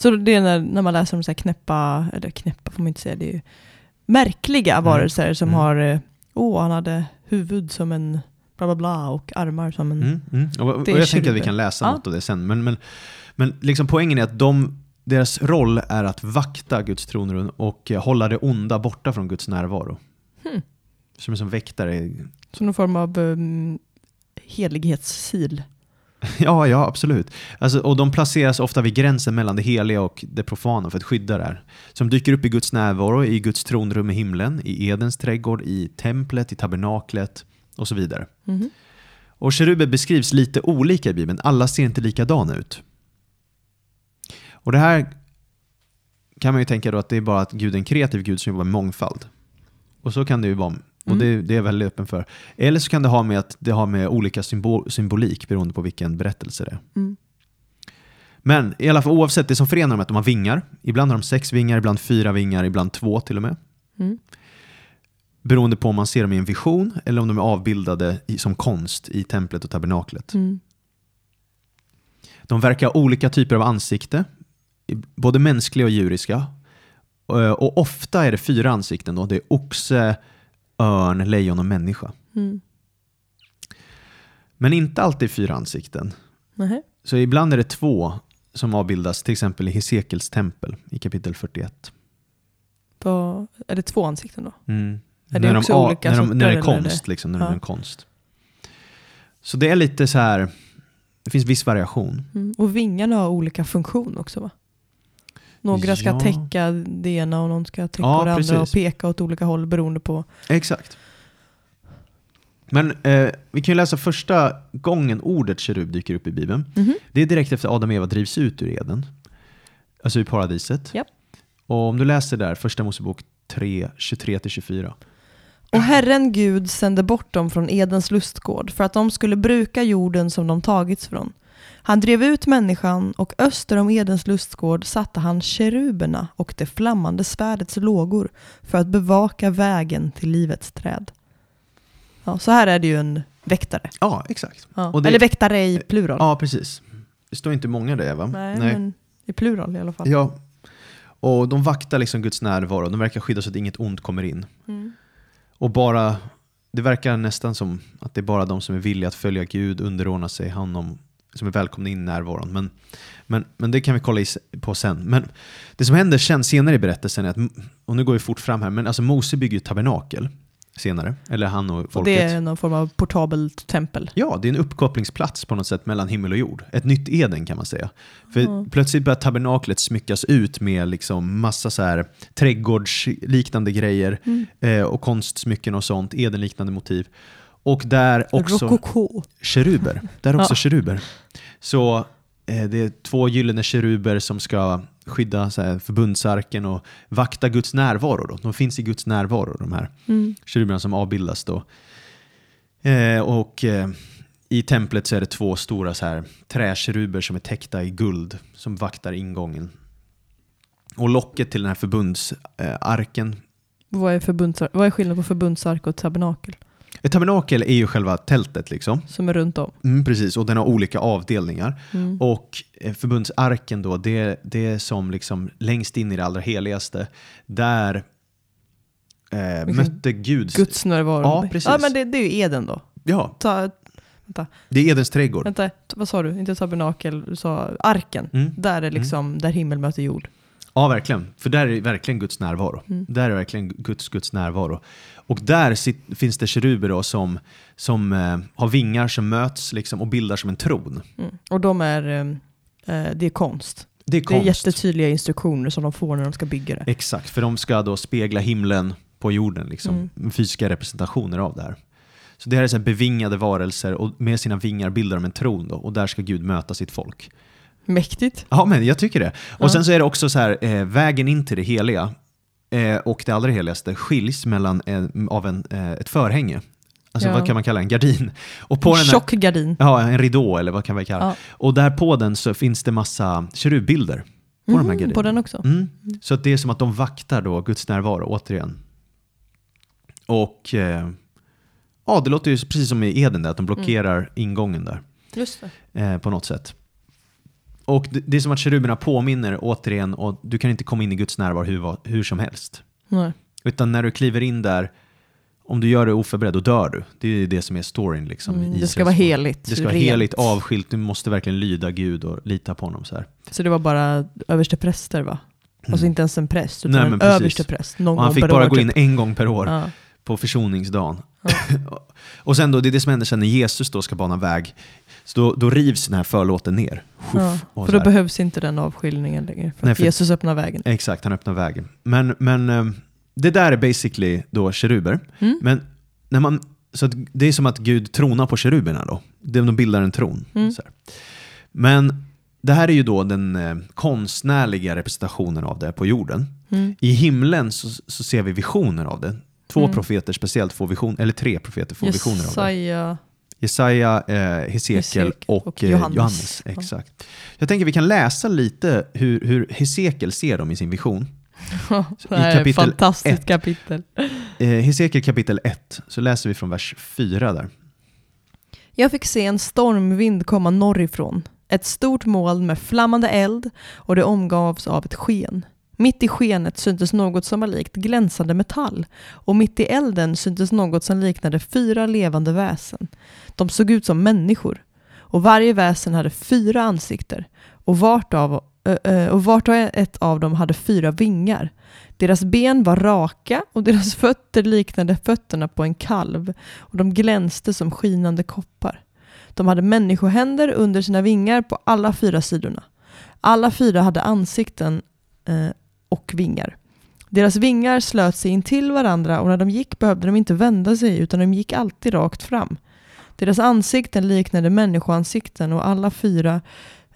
Så det är när, när man läser om så här knäppa, eller knäppa får man inte säga, det är ju märkliga varelser som Mm. har, eh, åh han hade huvud som en bla bla bla och armar som en... Mm, mm. Och, och är jag tänker att vi kan läsa Ja. något av det sen. Men, men, men liksom poängen är att de, deras roll är att vakta Guds tronrum och eh, hålla det onda borta från Guds närvaro. Hmm. Som som väktare. Som någon form av um, helighetssil. Ja, ja, absolut. Alltså, och de placeras ofta vid gränsen mellan det heliga och det profana för att skydda det här. Som dyker upp i Guds närvaro, i Guds tronrum i himlen, i Edens trädgård, i templet, i tabernaklet och så vidare. Mhm. Och keruber beskrivs lite olika i Bibeln. Alla ser inte likadana ut. Och det här kan man ju tänka då att det är bara att Gud är en kreativ Gud som jobbar med mångfald. Och så kan det ju vara. Och det, det är jag väldigt öppen för. Eller så kan det ha med att det har med olika symbol, symbolik beroende på vilken berättelse det är. Mm. Men i alla fall oavsett, det som förenar dem är att de har vingar. Ibland har de sex vingar, ibland fyra vingar, ibland två till och med. Mm. Beroende på om man ser dem i en vision eller om de är avbildade i, som konst i templet och tabernaklet. Mm. De verkar ha olika typer av ansikte, både mänskliga och djuriska. Och ofta är det fyra ansikten. Då. Det är oxe, örn, lejon och människa. Mm. Men inte alltid fyra ansikten. Nähä. Så ibland är det två som avbildas, till exempel i Hesekels tempel i kapitel 41. Vad- Är det två ansikten då? Mm. Är det när, de, också a- olika när, de, när det är konst, liksom, när de Ja. är en konst. Så det är lite så här, det finns viss variation. Mm. Och vingarna har olika funktion också va? Några ska Ja. täcka det ena och någon ska täcka Ja, det andra och precis. peka åt olika håll beroende på... Exakt. Men eh, vi kan ju läsa första gången ordet kerub dyker upp i Bibeln. Mhm. Det är direkt efter Adam och Eva drivs ut ur Eden. Alltså i paradiset. Japp. Och om du läser där, första Mosebok 3, 23-24. Och Herren Gud sände bort dem från Edens lustgård för att de skulle bruka jorden som de tagits från. Han drev ut människan och öster om Edens lustgård satte han keruberna och det flammande svärdets lågor för att bevaka vägen till livets träd. Ja, så här är det ju en väktare. Ja, exakt. Ja. Det- Eller väktare i plural. Ja, precis. Det står inte många där va? Nej, men i plural i alla fall. Ja. Och de vaktar liksom Guds närvaro. De verkar skydda så att inget ont kommer in. Mm. Och bara, det verkar nästan som att det är bara de som är villiga att följa Gud, underordna sig honom, som är välkomna in i närvaron. Men, men, men det kan vi kolla på sen. Men det som händer sen, senare i berättelsen är att, och nu går vi fort fram här, men alltså Mose bygger ju tabernakel senare, eller han och Och folket. det är någon form av portabelt tempel. Ja, det är en uppkopplingsplats på något sätt mellan himmel och jord. Ett nytt Eden kan man säga. För Ja. plötsligt börjar tabernaklet smyckas ut med liksom massa så här trädgårdsliknande grejer Mm. eh, och konstsmycken och sånt, Eden-liknande motiv. Och där också Rokoko. keruber. Där också Ja. keruber. Så eh, det är två gyllene keruber som ska skydda så här, förbundsarken och vakta Guds närvaro. Då. De finns i Guds närvaro, de här Mm. keruberna som avbildas. Då. Eh, och eh, i templet så är det två stora så här, träkeruber som är täckta i guld som vaktar ingången. Och locket till den här förbundsarken Vad, är förbundsar- vad är skillnaden på förbundsark och tabernakel? Ett tabernakel är ju själva tältet liksom. Som är runt om. Mm, precis, och den har olika avdelningar. Mm. Och eh, förbundsarken då, det, det är som liksom längst in i det allra heligaste. Där eh, mötte Gud... Guds närvaro. Ja, precis. Ja, men det, det är ju Eden då. Ja, Ta, det är Edens trädgård. vänta, vad sa du? Inte tabernakel, du sa arken. Mm. Där är liksom, där himmel möter jord. Ja, verkligen. För där är verkligen Guds närvaro. Mm. Där är verkligen Guds, Guds närvaro. Och där sit, finns det keruber som, som eh, har vingar som möts liksom, och bildar som en tron. Mm. Och de är, eh, eh, det är konst. Det är Det är konst. jättetydliga instruktioner som de får när de ska bygga det. Exakt, för de ska då spegla himlen på jorden, liksom, Mm. fysiska representationer av det här. Så det här är så här bevingade varelser och med sina vingar bildar de en tron då, och där ska Gud möta sitt folk. Mäktigt. Ja, men jag tycker det. Och Ja. sen så är det också så här, eh, vägen in till det heliga eh, och det allra heligaste skiljs mellan en, av en, eh, ett förhänge. Alltså Ja. vad kan man kalla en gardin? Och på En den här, tjock gardin. Ja, en ridå eller vad kan vi kalla Ja. Och där på den så finns det massa kerubbilder på de här Mhm, gardinerna. på den också. Mm. Så att det är som att de vaktar då Guds närvaro återigen. Och eh, ja, det låter ju precis som i Eden där, att de blockerar Mm. ingången där Just det. eh, på något sätt. Och det, det är som att keruberna påminner återigen, och du kan inte komma in i Guds närvaro hur, hur som helst. Nej. Utan när du kliver in där, om du gör det oförberedd, då dör du. Det är det som är storyn. Liksom, Mm, det Israels ska vara heligt. Det ska vara rent. heligt, avskilt, du måste verkligen lyda Gud och lita på honom. Så här. Så det var bara överste präster va? Alltså inte ens en präst, utan Nej, en överste präst. Någon Och han fick bara år, gå typ. in en gång per år. Ja. på försoningsdagen. och sen då, det är det som händer sen när Jesus då ska bana väg. Så då, då rivs den här förlåten ner. Ja, för då behövs inte den avskiljningen längre. För Nej, för- Jesus öppnar vägen. Exakt, han öppnar vägen. Men, men eh, det där är basically då keruber. Mm. Men när man, så det är som att Gud tronar på keruberna då. De bildar en tron. Mm. Men det här är ju då den eh, konstnärliga representationen av det på jorden. Mm. I himlen så, så ser vi visioner av det. Två Mm. profeter speciellt får vision, eller tre profeter får visioner av det. Jesaja, eh, Hesekiel och, och eh, Johannes. Johannes. Ja. Exakt. Jag tänker vi kan läsa lite hur, hur Hesekiel ser dem i sin vision. det här är ett kapitel fantastiskt ett. kapitel. Eh, Hesekiel kapitel 1, så läser vi från vers 4 där. Jag fick se en stormvind komma norrifrån, ett stort moln med flammande eld och det omgavs av ett sken. Mitt i skenet syntes något som var likt glänsande metall och mitt i elden syntes något som liknade fyra levande väsen. De såg ut som människor och varje väsen hade fyra ansikten och vart, av, ö, ö, och vart och ett av dem hade fyra vingar. Deras ben var raka och deras fötter liknade fötterna på en kalv och de glänste som skinande koppar. De hade människohänder under sina vingar på alla fyra sidorna. Alla fyra hade ansikten eh, och vingar. Deras vingar slöt sig in till varandra och när de gick behövde de inte vända sig utan de gick alltid rakt fram. Deras ansikten liknade människoansikten och alla fyra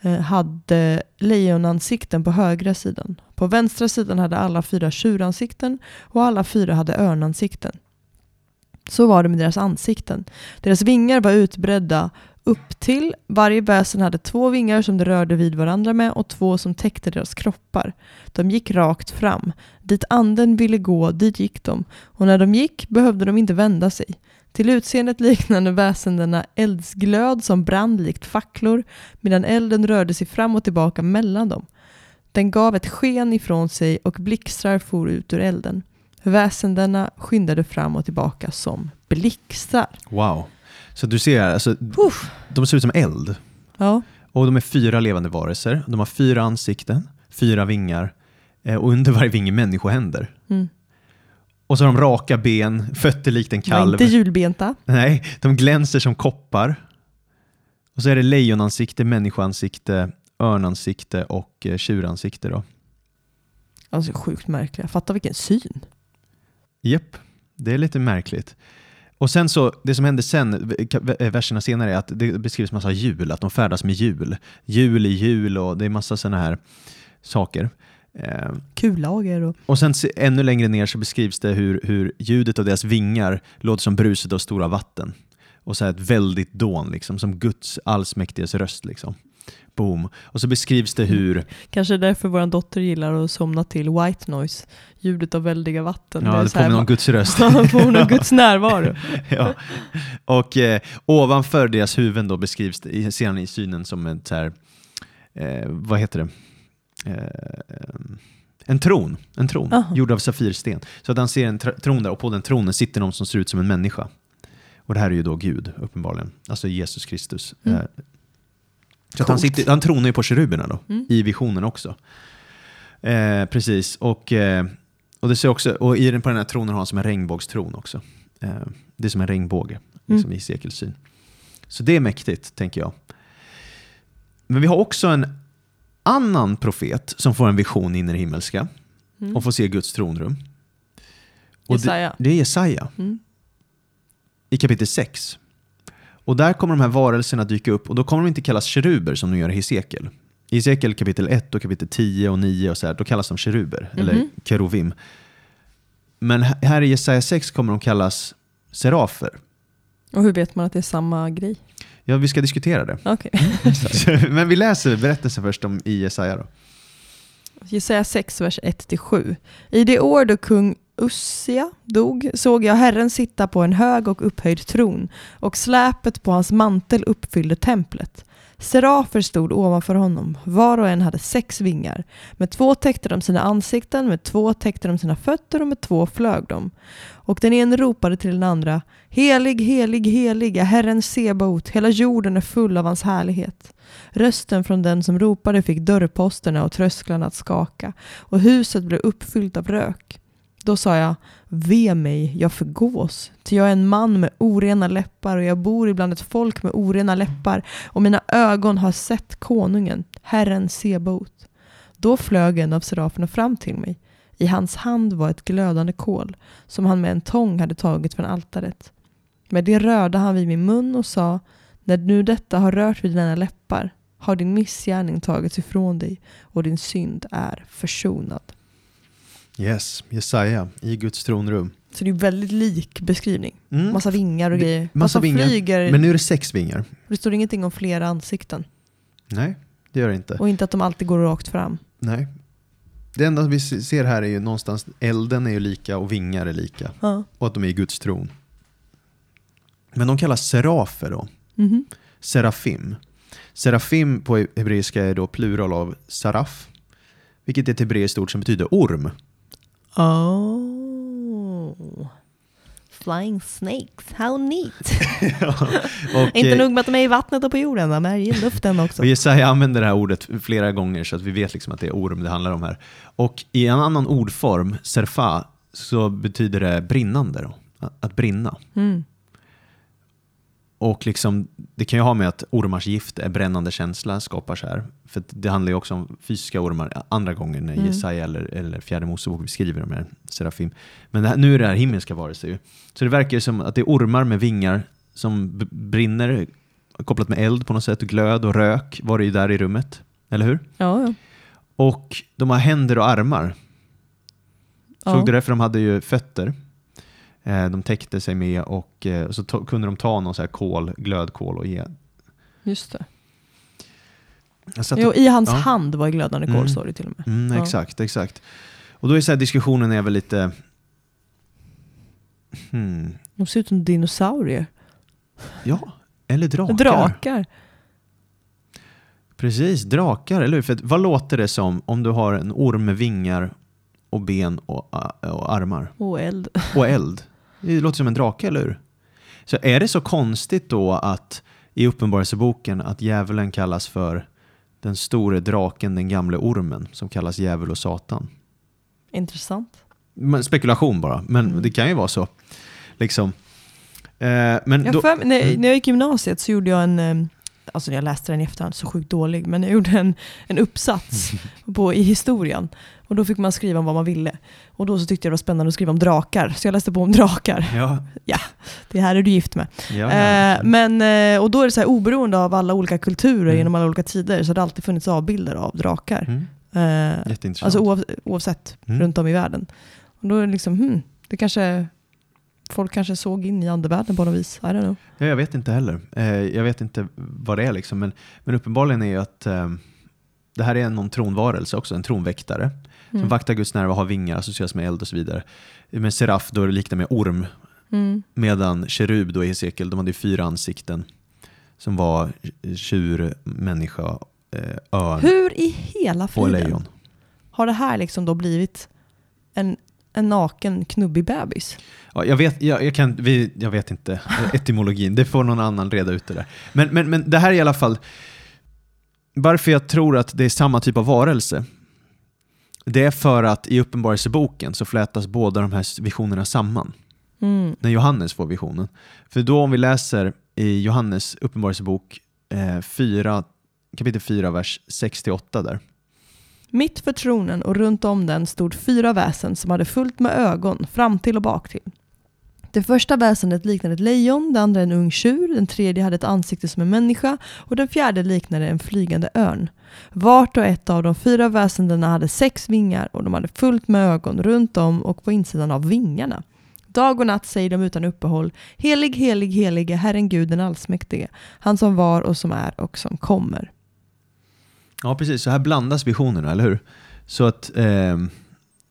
eh, hade lejonansikten på högra sidan. På vänstra sidan hade alla fyra tjuransikten och alla fyra hade örnansikten. Så var det med deras ansikten. Deras vingar var utbredda upp till. Varje väsen hade två vingar som de rörde vid varandra med och två som täckte deras kroppar. De gick rakt fram. Dit anden ville gå, dit gick de. Och när de gick behövde de inte vända sig. Till utseendet liknande väsendena eldsglöd som brann likt facklor medan elden rörde sig fram och tillbaka mellan dem. Den gav ett sken ifrån sig och blixtrar for ut ur elden. Väsendena skyndade fram och tillbaka som blixtar. Wow. Så du ser, alltså, de ser ut som eld. Ja, Och de är fyra levande varelser. De har fyra ansikten, fyra vingar eh, och under varje vinge människohänder. mm. Och så har de raka ben, fötter likt en kalv. inte julbenta. Nej, de glänser som koppar. Och så är det lejonansikte, människoansikte, örnansikte och eh, tjuransikte. Då. Alltså sjukt märkliga. Fatta vilken syn. Japp, det är lite märkligt. Och sen så, det som händer sen, v- verserna senare, är att det beskrivs massa hjul, att de färdas med hjul. Hjul i hjul och det är massa sådana här saker. Eh, Kullager och... och sen se- ännu längre ner så beskrivs det hur, hur ljudet av deras vingar låter som bruset av stora vatten. Och så ett väldigt dån, liksom, som Guds allsmäktiges röst. Liksom. Boom. Och så beskrivs det hur... Kanske därför vår dotter gillar att somna till white noise, ljudet av väldiga vatten. Ja, det här- påminner om Guds röst. Påminner om Guds närvaro. ja. Och eh, ovanför deras huvuden då beskrivs det, han i synen som ett så här, eh, vad heter det? Eh, en tron, en tron Aha. gjord av safirsten. Så att han ser en tr- tron där och på den tronen sitter någon som ser ut som en människa. Och det här är ju då Gud, uppenbarligen. Alltså Jesus Kristus. Mm. Så han, sitter, han tronar ju på keruberna då, Mm. i visionen också. Eh, precis, och, eh, och, det ser också, och i den, på den här tronen har han som en regnbågstron också. Eh, det är som en regnbåge liksom, i sekelsyn. Så det är mäktigt, tänker jag. Men vi har också en annan profet som får en vision in i det himmelska Mm. och får se Guds tronrum. Och Jesaja. Det, det är Jesaja Mm. i kapitel 6. Och där kommer de här varelserna dyka upp och då kommer de inte kallas keruber som de gör i Hesekiel. I Hesekiel kapitel 1 och kapitel 10 och 9 och så här, då kallas de keruber, eller Mhm. keruvim. Men här i Jesaja 6 kommer de kallas serafer. Och hur vet man att det är samma grej? Ja, vi ska diskutera det. Okej. Men vi läser berättelsen först om i Jesaja då. Jesaja 6, vers 1-7. I det år då kung Ussia dog såg jag Herren sitta på en hög och upphöjd tron och släpet på hans mantel uppfyllde templet. Serafer stod ovanför honom, var och en hade sex vingar. Med två täckte de sina ansikten, med två täckte de sina fötter och med två flög de. Och den ene ropade till den andra, Helig, helig, helig är Herren Sebaot, hela jorden är full av hans härlighet. Rösten från den som ropade fick dörrposterna och trösklarna att skaka och huset blev uppfyllt av rök. Då sa jag, ve mig, jag förgås, ty jag är en man med orena läppar och jag bor ibland ett folk med orena läppar och mina ögon har sett konungen, Herren Sebaot. Då flög en av seraferna fram till mig. I hans hand var ett glödande kol som han med en tång hade tagit från altaret. Med det rörde han vid min mun och sa, när nu detta har rört vid dina läppar har din missgärning tagits ifrån dig och din synd är försonad. Yes, Jesaja i Guds tronrum. Så det är väldigt lik beskrivning. Mm. Massa vingar och grejer. massa vingar. flyger. Men nu är det sex vingar. Det står ingenting om flera ansikten. Nej, det gör det inte. Och inte att de alltid går rakt fram. Nej. Det enda vi ser här är ju någonstans, elden är ju lika och vingar är lika. Ja. Och att de är i Guds tron. Men de kallas serafer då. Mhm. Serafim. Serafim på hebreiska är då plural av saraf. Vilket är ett hebreiskt ord som betyder orm. Oh. Flying snakes, how neat. Och, inte eh, nog med att de är i vattnet och på jorden, de är i luften också. Och Jesaja använder det här ordet flera gånger så att vi vet liksom att det är orm det handlar om här. Och i en annan ordform, serfa, så betyder det brinnande. Då. Att- Att brinna. Mm. Och liksom, det kan ju ha med att ormars gift är brännande känsla skapar så här. För det handlar ju också om fysiska ormar andra gånger när Mm. Jesaja eller, eller fjärde Mosebok beskriver de här serafim. Men här, nu är det här himmelska varelser ju. Så det verkar ju som att det är ormar med vingar som brinner kopplat med eld på något sätt, glöd och rök var det ju där i rummet. Eller hur? Ja, ja. Och de har händer och armar. Såg Ja. du det? För de hade ju fötter. Eh, de täckte sig med och eh, så kunde de ta någon så här kol, glödkol och ge. Just det. Jo, och, I hans ja. hand var glödande kol, Mm. står det till och med. mm, Ja. exakt, exakt. Och då är så här, diskussionen är väl lite... Hmm, De ser ut som dinosaurier. ja, eller drakar. Drakar. Precis, drakar, eller hur? För vad låter det som om du har en orm med vingar och ben och, och armar? Och eld. och eld. Det låter som en drake, eller hur? Så är det så konstigt då att i Uppenbarelseboken att djävulen kallas för den store draken, den gamle ormen, som kallas djävul och satan? Intressant. Men, spekulation bara, men Mm. det kan ju vara så. Liksom. Eh, men Jag då, för, när, Mm. när jag gick i gymnasiet så gjorde jag en, alltså jag läste den i efterhand, så sjukt dålig, men jag gjorde en, en uppsats på, i historien. Och då fick man skriva om vad man ville. Och då så tyckte jag det var spännande att skriva om drakar, så jag läste på om drakar. ja, Det här är du gift med. ja, ja, Eh, men, eh, och då är det så här, oberoende av alla olika kulturer Mm. genom alla olika tider så har det alltid funnits avbilder av drakar. mm. Eh, Jätteintressant. alltså oav, oavsett, Mm. runt om i världen. Och då är det liksom, hmm, det kanske, folk kanske såg in i andevärlden på något vis. I don't. Ja, jag vet inte heller. Eh, jag vet inte vad det är, liksom. men, men uppenbarligen är ju att eh, det här är någon tronvarelse också, en tronväktare. Som Mm. vaktar Guds närvaro, har vingar, associeras med eld och så vidare. Men seraf då är det liknar med orm, Mm. medan kerub då i Hesekiel, de hade fyra ansikten. Som var tjur, människa, eh, örn Hur i hela och friden lejon. har det här liksom då blivit en, en naken knubbig bebis? Ja, jag, vet, jag, jag, kan, vi, jag vet inte etymologin, det får någon annan reda ut det där. Men, men, men det här är i alla fall, varför jag tror att det är samma typ av varelse, det är för att i Uppenbarelseboken så flätas båda de här visionerna samman. Mm. När Johannes får visionen. För då om vi läser i Johannes Uppenbarelsebok eh, 4, kapitel 4, vers 6-8 där. Mitt för tronen och runt om den stod fyra väsen som hade fullt med ögon fram till och bak till. Det första väsendet liknade ett lejon, det andra en ung tjur, den tredje hade ett ansikte som en människa och den fjärde liknade en flygande örn. Vart och ett av de fyra väsendena hade sex vingar och de hade fullt med ögon runt om och på insidan av vingarna. Dag och natt säger de utan uppehåll, helig, helig, helige Herren Gud den allsmäktige, han som var och som är och som kommer. Ja, precis. Så här blandas visionerna, eller hur? Så att, ehm,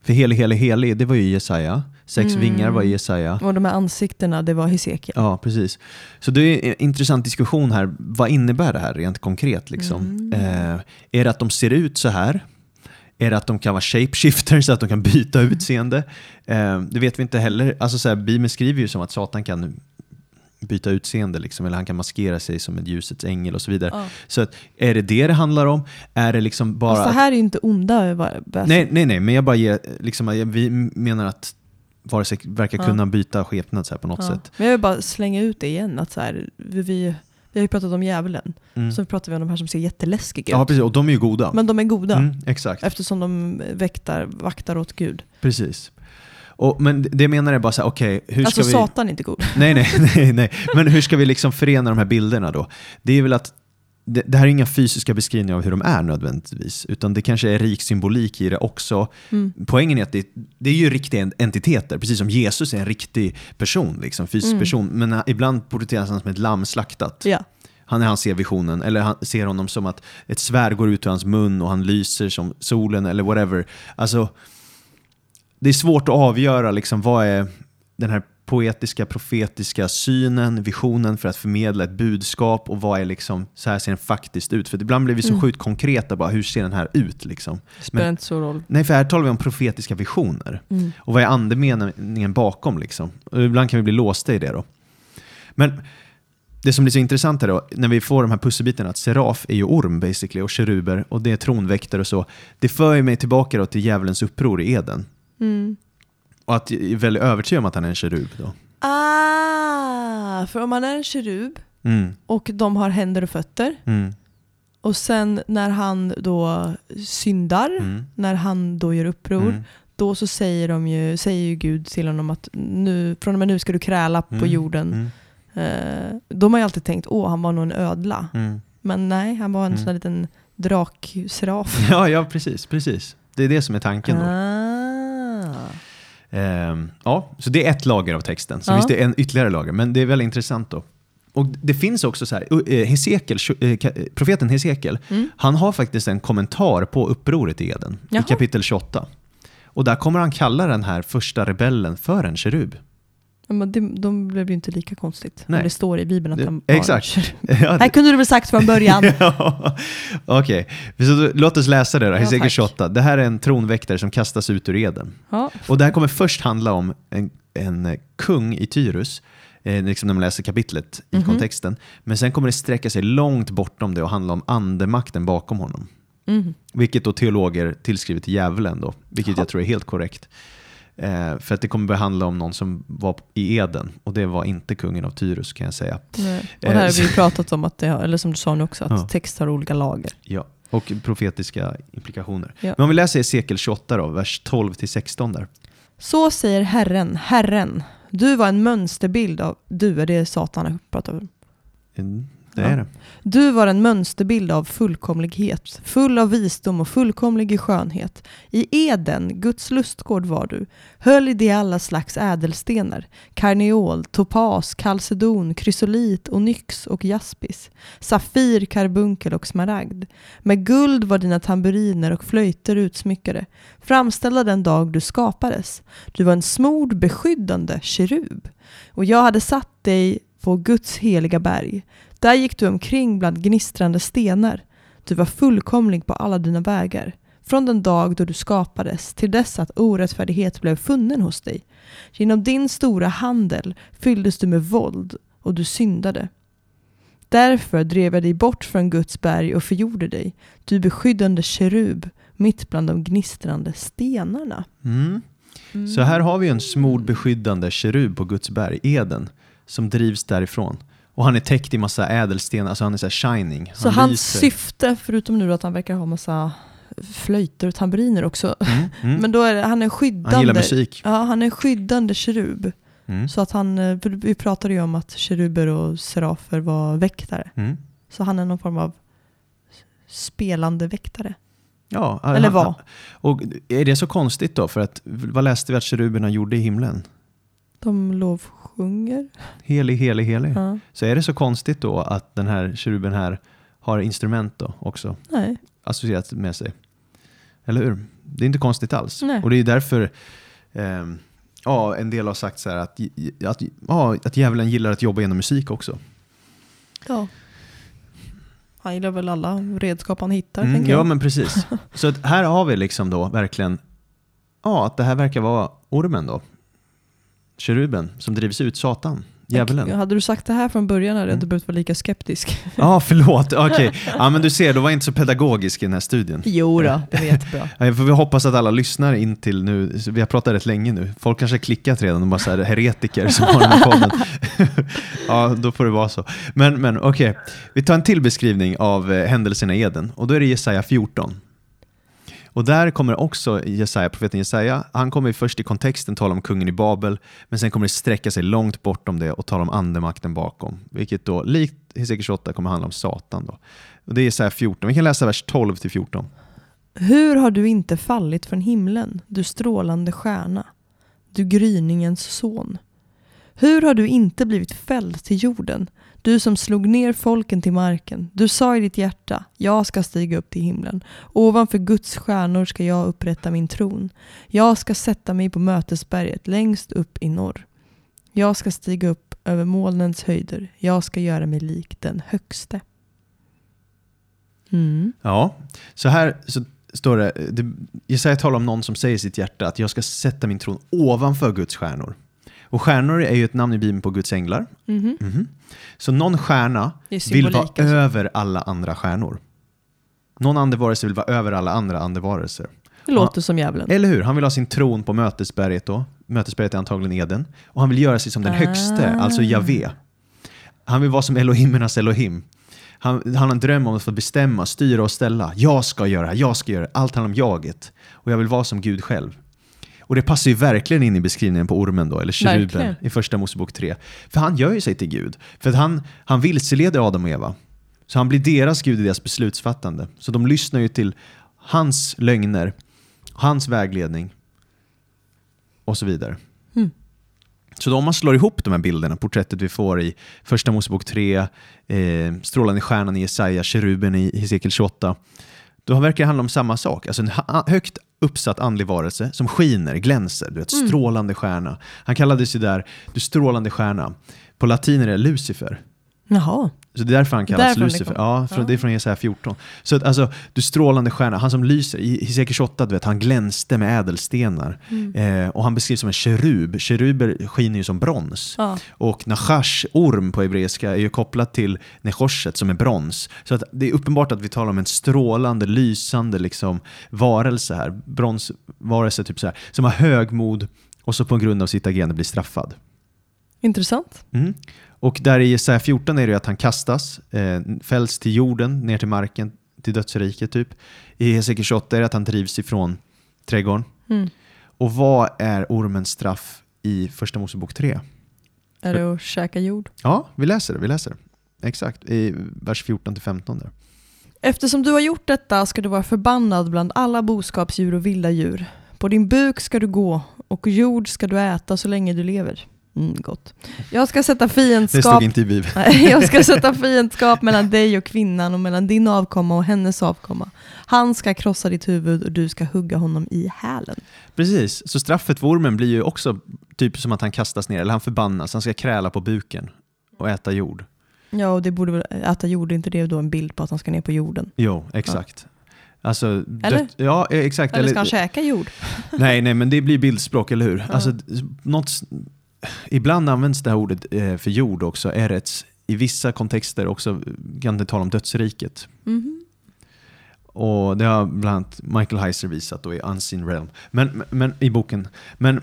för helig, helig, helig, det var ju Jesaja. Sex Mm. vingar var Jesaja. Och de här ansiktena, det var Hesekiel. Ja, precis. Så det är en intressant diskussion här. Vad innebär det här rent konkret? Liksom? Mm. Eh, är det att de ser ut så här? Är det att de kan vara shapeshifters, så att de kan byta utseende? Eh, det vet vi inte heller. Alltså, så här, Bibeln skriver ju som att Satan kan byta utseende, liksom, eller han kan maskera sig som en ljusets ängel och så vidare. Ja. Så att, är det det det handlar om? Är det liksom bara... Att- här är ju inte onda väsen. Nej, nej, nej, men jag bara ger, liksom, vi menar att vare sig verkar Ja. kunna byta skepnad så på något Ja. sätt. Men jag vill bara slänga ut det igen. Att så här, vi, vi, har ju pratat om djävulen. Mm. Så pratar vi om de här som ser jätteläskiga Ja, ut. precis. Och de är ju goda. Men de är goda. Mm, exakt, Eftersom de väktar, vaktar åt Gud. precis. Och, men det menar jag bara så här, okej, hur alltså ska vi... Satan är inte god. Nej, nej, nej, nej. Men hur ska vi liksom förena de här bilderna då? Det är väl att det, det här är inga fysiska beskrivningar av hur de är nödvändigtvis, utan det kanske är rik symbolik i det också. Mm. Poängen är att det, det är ju riktiga entiteter, precis som Jesus är en riktig person, liksom, fysisk Mm. person, men äh, ibland porträtteras han som ett lamm slaktat. Ja. Han han ser visionen, eller han ser honom som att ett svärd går ut ur hans mun och han lyser som solen eller whatever. Alltså, det är svårt att avgöra liksom, vad är den här poetiska, profetiska synen, visionen för att förmedla ett budskap och vad är liksom, så här ser den faktiskt ut. För ibland blir vi så Mm. sjukt konkreta, bara, hur ser den här ut? Liksom. Det spelar Men- inte så roll. Nej, för här talar vi om profetiska visioner. Mm. Och vad är andemeningen bakom? Liksom? Och ibland kan vi bli låsta i det då. Men det som blir så intressant är då, när vi får de här pusselbitarna, att seraf är ju orm basically och keruber och det är tronväktare och så. Det för mig tillbaka då till djävulens uppror i Eden. Mm. Och att jag är väldigt övertygad om att han är en kerub då. Ah, för om man är en kerub Mm, och de har händer och fötter mm, och sen när han då syndar, mm, när han då gör uppror, mm, då så säger, de ju, säger ju Gud till honom att nu, från och med nu ska du kräla på Mm, jorden. Eh, då har man ju alltid tänkt, åh han var nog en ödla. Men nej, han var en sån där liten drakseraf. Ja, ja, precis, precis. Det är det som är tanken då. Ah. Ehm, ja, så det är ett lager av texten. Så Ja. visst det är en ytterligare lager, men det är väldigt intressant då. Och det finns också så här, uh, Hesekiel, eh, ka- profeten Hesekiel, Mm. han har faktiskt en kommentar på upproret i Eden, Jaha. i kapitel 28. Och där kommer han kalla den här första rebellen för en kerub. Ja, Men det, de blev ju inte lika konstigt. Nej. När det står i Bibeln att han var exakt. Ja, Här kunde du väl sagt från början. ja, Okej, då- låt oss läsa det då, Ja, Hesekiel tack. 28. Det här är en tronväktare som kastas ut ur Eden. Ja. Och det här kommer först handla om en, en kung i Tyrus, eh, liksom när man läser kapitlet i Mhm. kontexten. Men sen kommer det sträcka sig långt bortom det och handla om andemakten bakom honom. Mm. Vilket då teologer tillskriver till djävulen då, vilket Jaha. jag tror är helt korrekt. Eh, för att det kommer börja handla om någon som var i Eden och det var inte kungen av Tyrus kan jag säga. Nej. Och det här har Eh, vi ju pratat om, att det, eller som du sa nu också, att Ja. text har olika lager. Ja. Och profetiska implikationer. Ja. Men om vi läser Esekiel 28 då, vers 12-16 där. Så säger Herren, Herren, du var en mönsterbild av, du är det Satan pratar om. Det är det. Du var en mönsterbild av fullkomlighet, full av visdom och fullkomlig i skönhet. I Eden, Guds lustgård var du, höll i det alla slags ädelstenar, karneol, topas, kalcedon, krysolit, onyx och jaspis, safir, karbunkel och smaragd. Med guld var dina tamburiner och flöjter utsmyckade, framställda den dag du skapades. Du var en smord, beskyddande kerub. Och jag hade satt dig på Guds heliga berg. Där gick du omkring bland gnistrande stenar. Du var fullkomlig på alla dina vägar. Från den dag då du skapades till dess att orättfärdighet blev funnen hos dig. Genom din stora handel fylldes du med våld och du syndade. Därför drev jag dig bort från Guds berg och förgjorde dig, du beskyddande kerub, mitt bland de gnistrande stenarna. Mm. Så här har vi en smord beskyddande kerub på Guds berg, Eden, som drivs därifrån. Och han är täckt i massa ädelstenar, alltså han är så shining. Så han hans lyser. syfte, förutom nu att han verkar ha massa flöjter och tamburiner också, Mm, mm. men då är det, han är skyddande. han gillar musik. Ja, han är skyddande kerub. Mm. Så att han, eh, vi pratade ju om att keruber och serafer var väktare. Mm. Så han är någon form av spelande väktare. Ja, Eller han- vad? Och är det så konstigt då? För att, vad läste vi att keruberna gjorde i himlen? De lovsjunger. Helig, helig, helig. Ja. Så är det så konstigt då att den här keruben här har instrument då också Nej. associerat med sig? Eller hur? Det är inte konstigt alls. Nej. Och det är därför ehm, ja, en del har sagt så här att, att, ja, att djävulen gillar att jobba genom musik också. Ja. Han gillar väl alla redskap han hittar, Mm, ja, jag. men precis. Så här har vi liksom då verkligen, ja, att det här verkar vara ormen då. Keruben som drivs ut Satan, djävulen. Hade du sagt det här från början hade jag Mm. inte behövt vara lika skeptisk. Ja, förlåt. Okej. Ja, men du ser, då var inte så pedagogisk i den här studien. Jo då, det var jättebra. Ja, För vi hoppas att alla lyssnar in till nu, vi har pratat rätt länge nu. Folk kanske har klickat redan, de bara så här heretiker som har den här podden. ja, då får det vara så. Men, men okej, vi tar en till beskrivning av eh, händelserna i Eden och då är det Jesaja 14. Och där kommer också Jesaja, profeten Jesaja, han kommer först i kontexten tala om kungen i Babel, men sen kommer det sträcka sig långt bortom det och tala om andemakten bakom, vilket då likt Hesekiel 28 kommer handla om Satan. Då. Och det är Jesaja 14, vi kan läsa vers 12 till 14. Hur har du inte fallit från himlen, du strålande stjärna, du gryningens son? Hur har du inte blivit fälld till jorden, du som slog ner folken till marken? Du sa i ditt hjärta, jag ska stiga upp till himlen. Ovanför Guds stjärnor ska jag upprätta min tron. Jag ska sätta mig på mötesberget längst upp i norr. Jag ska stiga upp över molnens höjder. Jag ska göra mig lik den högste. Mm. Ja, så här så står det, det Jesaja talar om någon som säger i sitt hjärta att jag ska sätta min tron ovanför Guds stjärnor. Och stjärnor är ju ett namn i Bibeln på Guds änglar. Mhm. Mhm. Så någon stjärna vill vara alltså. över alla andra stjärnor. Någon andevarelse vill vara över alla andra andevarelser. Det låter som djävulen. Eller hur? Han vill ha sin tron på mötesberget då. Mötesberget är antagligen Eden. Och han vill göra sig som den högste, Ah. alltså Javé. Han vill vara som Elohimernas Elohim. Han, han har en dröm om att få bestämma, styra och ställa. Jag ska göra det här, jag ska göra det. Allt handlar om jaget. Och jag vill vara som Gud själv. Och det passar ju verkligen in i beskrivningen på ormen då, eller keruben i första Mosebok 3. För han gör ju sig till Gud. För att han, han vilseleder Adam och Eva. Så han blir deras Gud i deras beslutsfattande. Så de lyssnar ju till hans lögner, hans vägledning och så vidare. Mm. Så då om man slår ihop de här bilderna, porträttet vi får i Första Mosebok 3, eh, strålande stjärnan i Jesaja, keruben i Hesekiel 28, då verkar det handla om samma sak. Alltså en högt uppsatt andlig varelse som skiner, glänser, du vet, Mm. strålande stjärna. Han kallades ju där du strålande stjärna. På latin är det Lucifer. Jaha. Så det är därför han kallas det Lucifer. Ja, från, Ja. det är från Jesaja 14. Så att, alltså, du strålande stjärna, han som lyser. I Hesekiel 28, du vet, han glänste med ädelstenar. Mm. Eh, och han beskrivs som en kerub. Keruber skiner ju som brons. Ja. Och Nachash, orm på hebreiska, är ju kopplat till Nechoshet som är brons. Så att det är uppenbart att vi talar om en strålande, lysande liksom, varelse här. Bronsvarelse, typ så här, som har högmod och så på grund av sitt agerande blir straffad. Intressant. Mm. Och där i Jesaja 14 är det att han kastas, eh, fälls till jorden, ner till marken, till dödsriket typ. I Hesekiel 28 är det att han drivs ifrån trädgården. Mm. Och vad är ormens straff i Första Mosebok 3? Är det att käka jord? Ja, vi läser det. Vi läser det. exakt. I vers 14-15 där. Eftersom du har gjort detta ska du vara förbannad bland alla boskapsdjur och vilda djur. På din buk ska du gå och jord ska du äta så länge du lever. Mm, gott. Jag ska sätta Det stod fiendskap inte i Bibeln. Jag ska sätta fiendskap mellan dig och kvinnan och mellan din avkomma och hennes avkomma. Han ska krossa ditt huvud och du ska hugga honom i hälen. Precis, så straffet för ormen blir ju också typ som att han kastas ner, eller han förbannas, han ska kräla på buken och äta jord. Ja, och det borde väl äta jord, är inte det då en bild på att han ska ner på jorden? Jo, exakt. Alltså, Eller? dött- ja, eh, exakt. Eller ska han käka jord? nej, nej, men det blir bildspråk, eller hur? Ja. Alltså, något, ibland används det här ordet eh, för jord också, erets. I vissa kontexter också kan det tala om dödsriket. Mhm. Och det har bland annat Michael Heiser visat då i Unseen Realm, men, men, i boken. Men,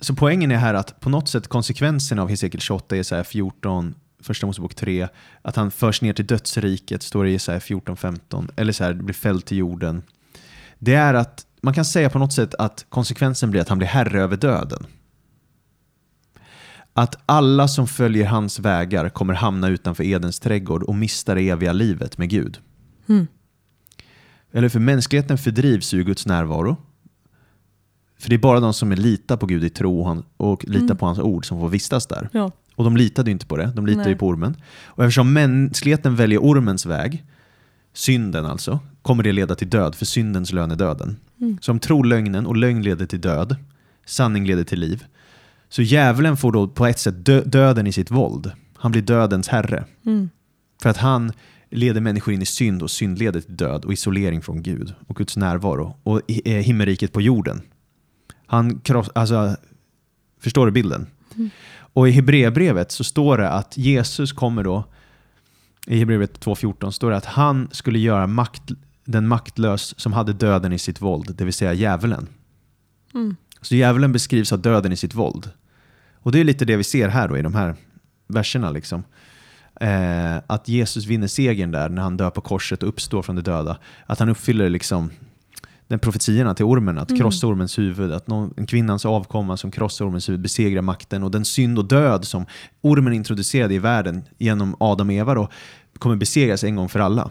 så poängen är här att på något sätt konsekvensen av Hesekiel 28 är så här 14, första Mosebok 3, att han förs ner till dödsriket, står det i så här 14-15, eller så här, blir fälld till jorden. Det är att man kan säga på något sätt att konsekvensen blir att han blir herre över döden. Att alla som följer hans vägar kommer hamna utanför Edens trädgård och mista det eviga livet med Gud. Mm. Eller för mänskligheten fördrivs ur Guds närvaro. För det är bara de som är litar på Gud i tro och, han, och litar Mm. på hans ord som får vistas där. Ja. Och de litade ju inte på det, de litade Nej. ju på ormen. Och eftersom mänskligheten väljer ormens väg, synden alltså, kommer det leda till död, för syndens lön är döden. Mm. Så om tror lögnen och lögn leder till död, sanning leder till liv. Så djävulen får då på ett sätt dö- döden i sitt våld. Han blir dödens herre. Mm. För att han leder människor in i synd och synd leder till död och isolering från Gud och Guds närvaro och eh, himmelriket på jorden. Han kross, alltså, förstår du bilden? Mm. Och i Hebreerbrevet så står det att Jesus kommer då, i Hebreerbrevet 2.14 står det att han skulle göra makt, den maktlös som hade döden i sitt våld, det vill säga djävulen. Mm. Så djävulen beskrivs ha döden i sitt våld. Och det är lite det vi ser här då i de här verserna. Liksom. Eh, att Jesus vinner segern där när han dör på korset och uppstår från de döda. Att han uppfyller liksom den profetierna till ormen, att Mm. krossa ormens huvud. Att någon, en kvinnans avkomma som krossar ormens huvud besegrar makten. Och den synd och död som ormen introducerade i världen genom Adam och Eva då, kommer besegras en gång för alla.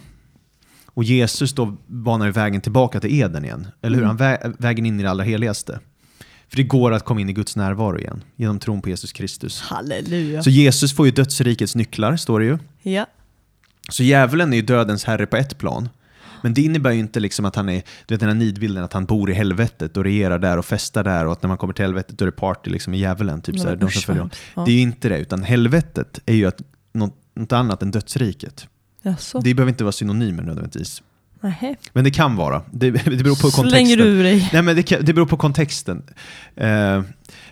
Och Jesus då banar vägen tillbaka till Eden igen. Eller hur? Mm. Han vä- vägen in i det allra heligaste. För det går att komma in i Guds närvaro igen genom tron på Jesus Kristus. Halleluja. Så Jesus får ju dödsrikets nycklar, står det ju. Ja. Så djävulen är ju dödens herre på ett plan. Men det innebär ju inte liksom att han är, du vet den här nidbilden att han bor i helvetet och regerar där och festar där och att när man kommer till helvetet då är det party liksom i djävulen. Typ så här, de som. Ja. Det är ju inte det, utan helvetet är ju att, något, något annat än dödsriket. Jaså? Det behöver inte vara synonymer nödvändigtvis. Nähä. Men det kan vara. Det, det beror på kontexten. Slänger du ur dig? Nej men det, kan, det beror på kontexten. Eh,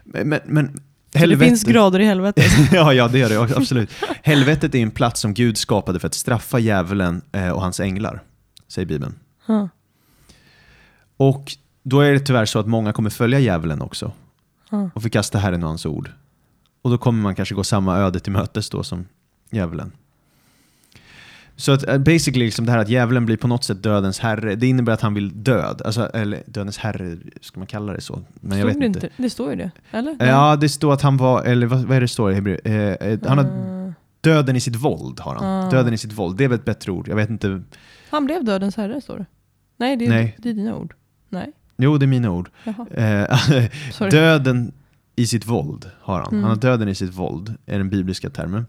men, men Så det finns grader i helvetet? ja, ja, det gör det absolut. Helvetet är en plats som Gud skapade för att straffa djävulen eh, och hans änglar, säger Bibeln. Ja. Och då är det tyvärr så att många kommer följa djävulen också Ja. och förkasta Herren och hans ord. Och då kommer man kanske gå samma öde till mötes då som djävulen. Så att eh, basically liksom det här att djävulen blir på något sätt dödens herre, det innebär att han vill död. Alltså, eller dödens herre, ska man kalla det så? Men jag Stod vet det inte. Det står ju det, eller? Ja, det står att han var, eller vad, vad är det står i Hebreer? Eh, eh, han har Eh, Döden i sitt våld har han. Ah. Döden i sitt våld, det är väl ett bättre ord. Jag vet inte. han blev dödens herre, står det. Nej, det är, Nej. Det är dina ord. Nej, Jo, det är mina ord. döden i sitt våld har han. Mm. Han har döden i sitt våld, är den bibliska termen.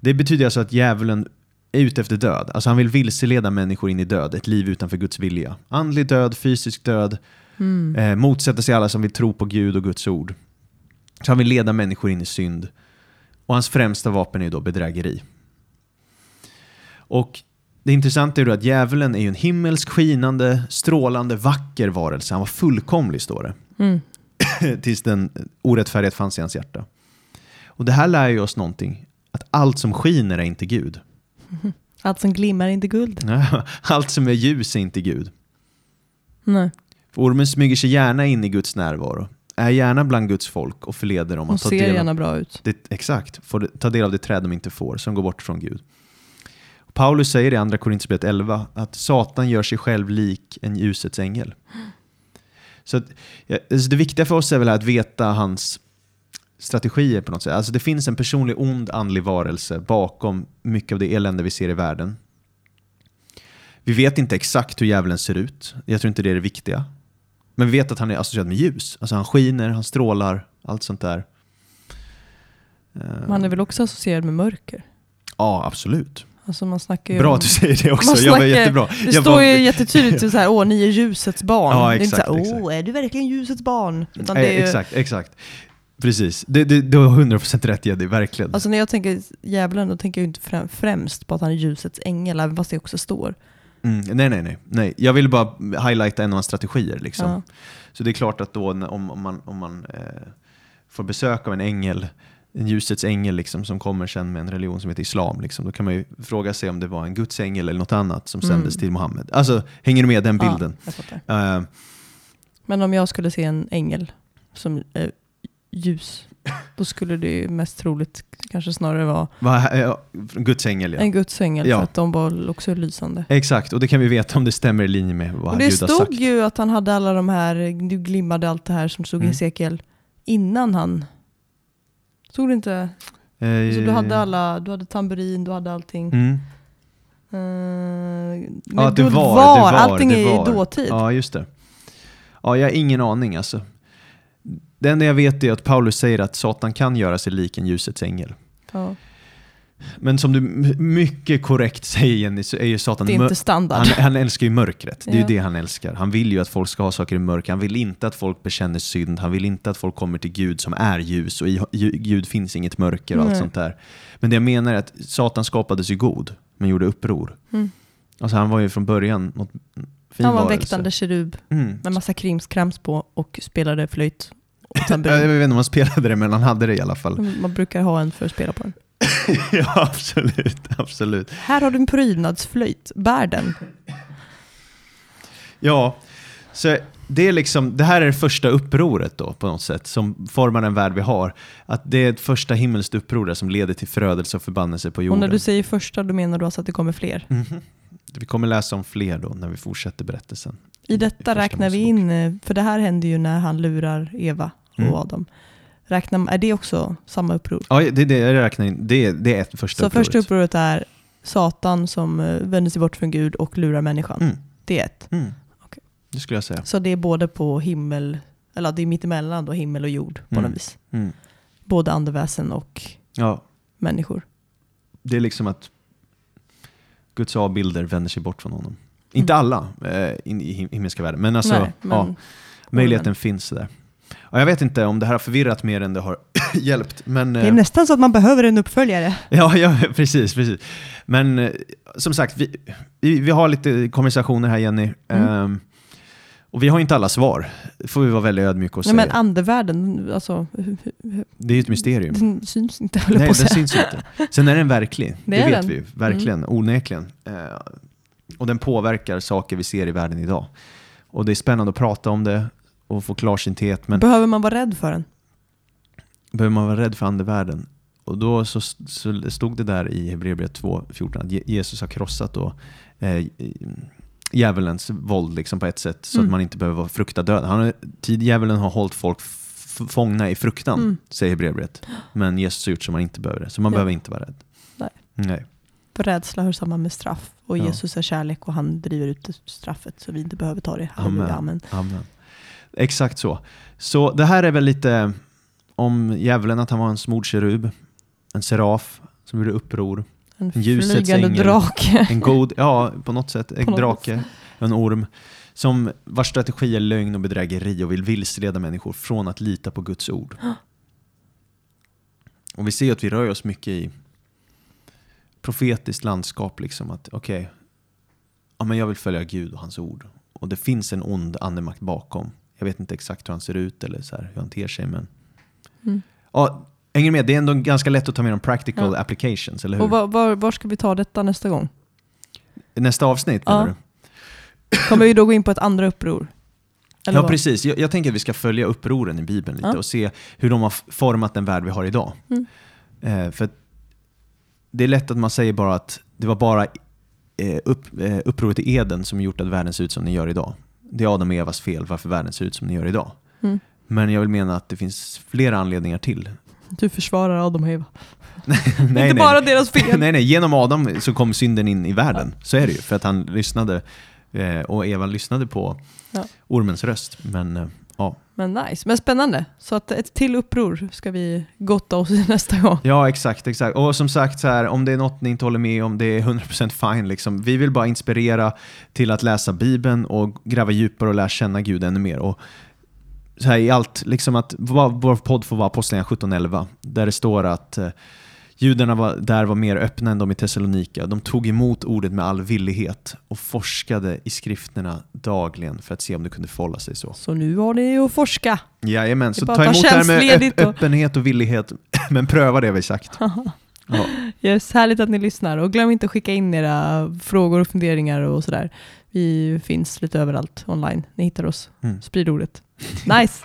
Det betyder alltså att djävulen är ute efter död. Alltså han vill vilseleda människor in i död, ett liv utanför Guds vilja. Andlig död, fysisk död, Mm. eh, motsätter sig alla som vill tro på Gud och Guds ord. Så han vill leda människor in i synd. Och hans främsta vapen är då bedrägeri. Och det intressanta är då att djävulen är ju en himmelsk, skinande, strålande, vacker varelse. Han var fullkomlig, står det. Mm. Tills den orättfärdighet fanns i hans hjärta. Och det här lär ju oss någonting. Att allt som skiner är inte Gud. Allt som glimmar är inte guld. Allt som är ljus är inte Gud. Nej. Ormen smyger sig gärna in i Guds närvaro. Är gärna bland Guds folk och förleder dem att ta del gärna bra ut. det, exakt, får ta del av det träd de inte får, som går bort från Gud. Paulus säger i Andra Korinthierbrevet 11 att Satan gör sig själv lik en ljusets ängel. Så att, alltså det viktiga för oss är väl att veta hans strategier på något sätt. Alltså det finns en personlig ond andlig varelse bakom mycket av det elände vi ser i världen. Vi vet inte exakt hur djävulen ser ut. Jag tror inte det är det viktiga. Men vi vet att han är associerad med ljus. Alltså han skiner, han strålar, allt sånt där. Men han är väl också associerad med mörker? Ja, absolut. Alltså man snackar Bra om- att du säger det också. Man Jag var snackar- jättebra. Det jag står var- ju jättetydligt så här, åh Eh. Precis. Det, det, du har 100% rätt Jeddy, verkligen. Alltså när jag tänker djävulen då tänker jag inte främ- främst på att han är ljusets ängel, även fast det också står. Mm, nej, nej, nej, nej. Jag vill bara highlighta en av hans strategier. Liksom. Ja. Så det är klart att då om, om man, om man eh, får besök av en ängel, en ljusets ängel liksom, som kommer sen med en religion som heter islam, liksom, då kan man ju fråga sig om det var en Guds ängel eller något annat som Mm. sändes till Muhammed. Alltså, hänger du med den bilden? Ja, fattar. Eh, Men om jag skulle se en ängel som är ljus, då skulle det ju mest troligt kanske snarare vara vad, eh, Guds ängel, ja. en Guds ängel, Ja. för att de var också lysande. Exakt, och det kan vi veta om det stämmer i linje med vad Och det Gud stod sagt. ju att han hade alla de här, du glimmade allt det här som stod i Mm. Hesekiel innan han... Stod det inte? Eh, Så du hade alla, du hade tamburin, du hade allting. Mm. Uh, Ja, det var, det var, var, allting det är var. i dåtid. Ja, just det. Ja, jag har ingen aning alltså. Det enda jag vet är att Paulus säger att Satan kan göra sig lik en ljusets ängel. Ja. Men som du my- mycket korrekt säger Jenny, så är ju Satan Det är inte standard. han, han älskar ju mörkret. Det är Ja. ju det han älskar. Han vill ju att folk ska ha saker i mörker. Han vill inte att folk bekänner synd. Han vill inte att folk kommer till Gud som är ljus och i Gud finns inget mörker och allt Nej. sånt där. Men det jag menar är att Satan skapades ju god, men gjorde uppror. Mm. Alltså han var ju från början något fin Han var en väktande kerub Mm. med massa krimskrams på och spelade flöjt. Och Jag vet inte om han spelade det, men han hade det i alla fall. Man brukar ha en för att spela på den. ja, absolut. absolut. Här har du en prydnadsflöjt, bär den. Ja, så det, är liksom, det här är det första upproret då på något sätt som formar den värld vi har. Att det är ett första himmelskt uppror där som leder till förödelse och förbannelse på Och jorden. när du säger första, då menar du alltså att det kommer fler. Mhm. Vi kommer läsa om fler då när vi fortsätter berättelsen. I detta första räknar vi in, eh, för det här händer ju när han lurar Eva och Mm. Adam. Räknar, är det också samma uppror? Ja, det är det jag räknar in. Det det är ett första Så upproret. första upproret är Satan som eh, vänder sig bort från Gud och lurar människan. Mm. Det är ett. Mm. Okej. Det skulle jag säga. Så det är både på himmel, eller det är mittemellan då himmel och jord på Mm. något vis. Mm. Både andeväsen och Ja, människor. det är liksom att Guds avbilder vänder sig bort från honom. Inte alla eh, in i him- himmelska världen, men alltså Mm. Nej, men, ja, möjligheten finns där. Ja, jag vet inte om det här har förvirrat mer än det har hjälpt. Men, Det är eh, nästan så att man behöver en uppföljare. ja, ja, precis, precis. Men eh, som sagt, vi, vi, vi har lite konversationer här Jenny. Mm. Ehm, och vi har inte alla svar. Det får vi vara väldigt ödmjuka och Nej, säga. men andevärlden, alltså, det är ju ett mysterium. den syns inte Nej, på den säga. syns inte. Sen är den verklig. Det, Det vet den. vi. Verkligen, onekligen. Eh, och den påverkar saker vi ser i världen idag. Och det är spännande att prata om det och få klarsynthet. Men Behöver man vara rädd för den? behöver man vara rädd för andevärlden? Och då så, så stod det där i Hebreerbrevet 2.14 att Je- Jesus har krossat då, eh, djävulens våld liksom på ett sätt så Mm. att man inte behöver vara frukta döden. Han djävulen har hållit folk fångna i fruktan, Mm. säger Hebreerbrevet. Men Jesus har gjort så man inte behöver det. Så man Ja. behöver inte vara rädd. Nej. Nej. För rädsla hör samman med straff. Och Ja. Jesus är kärlek och han driver ut straffet så vi inte behöver ta det. Halleluja, Amen. amen. Exakt så. Så det här är väl lite om djävulen, att han var en smordkerub, en seraf som gjorde uppror, En Ljusets ängel. drake. en god, ja på något sätt, en något drake, en orm, som vars strategi är lögn och bedrägeri och vill vilseleda människor från att lita på Guds ord. Och vi ser att vi rör oss mycket i profetiskt landskap, liksom att okej, ja, men jag vill följa Gud och hans ord. Och det finns en ond andemakt bakom. Jag vet inte exakt hur han ser ut eller så här, hur han ter sig, men Mm. ja, hänger med, det är ändå ganska lätt att ta med de practical Ja. applications, eller hur? Och var, var, var ska vi ta detta nästa gång? Nästa avsnitt Ja. menar du? Kommer vi då gå in på ett andra uppror? Eller ja, vad? precis. Jag, jag tänker att vi ska följa upproren i Bibeln lite Ja. och se hur de har format den värld vi har idag. Mm. Eh, för det är lätt att man säger bara att det var bara eh, upp, eh, upproret i Eden som gjort att världen ser ut som den gör idag. Det är Adam och Evas fel varför världen ser ut som den gör idag. Mm. Men jag vill mena att det finns flera anledningar till Du försvarar Adam och Eva. nej, Inte nej, bara deras fel. nej, nej, genom Adam så kom synden in i världen. Så är det ju, för att han lyssnade eh, och Eva lyssnade på Ja. ormens röst. Men eh, ja. Men nice, men spännande. Så att ett till uppror ska vi gotta oss i nästa gång. ja, exakt, exakt. Och som sagt, så här, om det är något ni inte håller med om, det är 100% fine. Liksom. Vi vill bara inspirera till att läsa Bibeln och gräva djupare och lära känna Gud ännu mer. Och så här, i allt, liksom att vår podd får vara Apostlagärningarna 17.11, där det står att eh, judarna var, där var mer öppna än de i Thessalonika. De tog emot ordet med all villighet och forskade i skrifterna dagligen för att se om det kunde förhålla sig så. Så nu har ni att forska. Jajamän, så ta emot det här med öpp- och- öppenhet och villighet, men pröva det vi sagt. Ja. Yes, härligt att ni lyssnar och glöm inte att skicka in era frågor och funderingar och sådär. Vi finns lite överallt online. Ni hittar oss. Mm. Sprid ordet. Nice!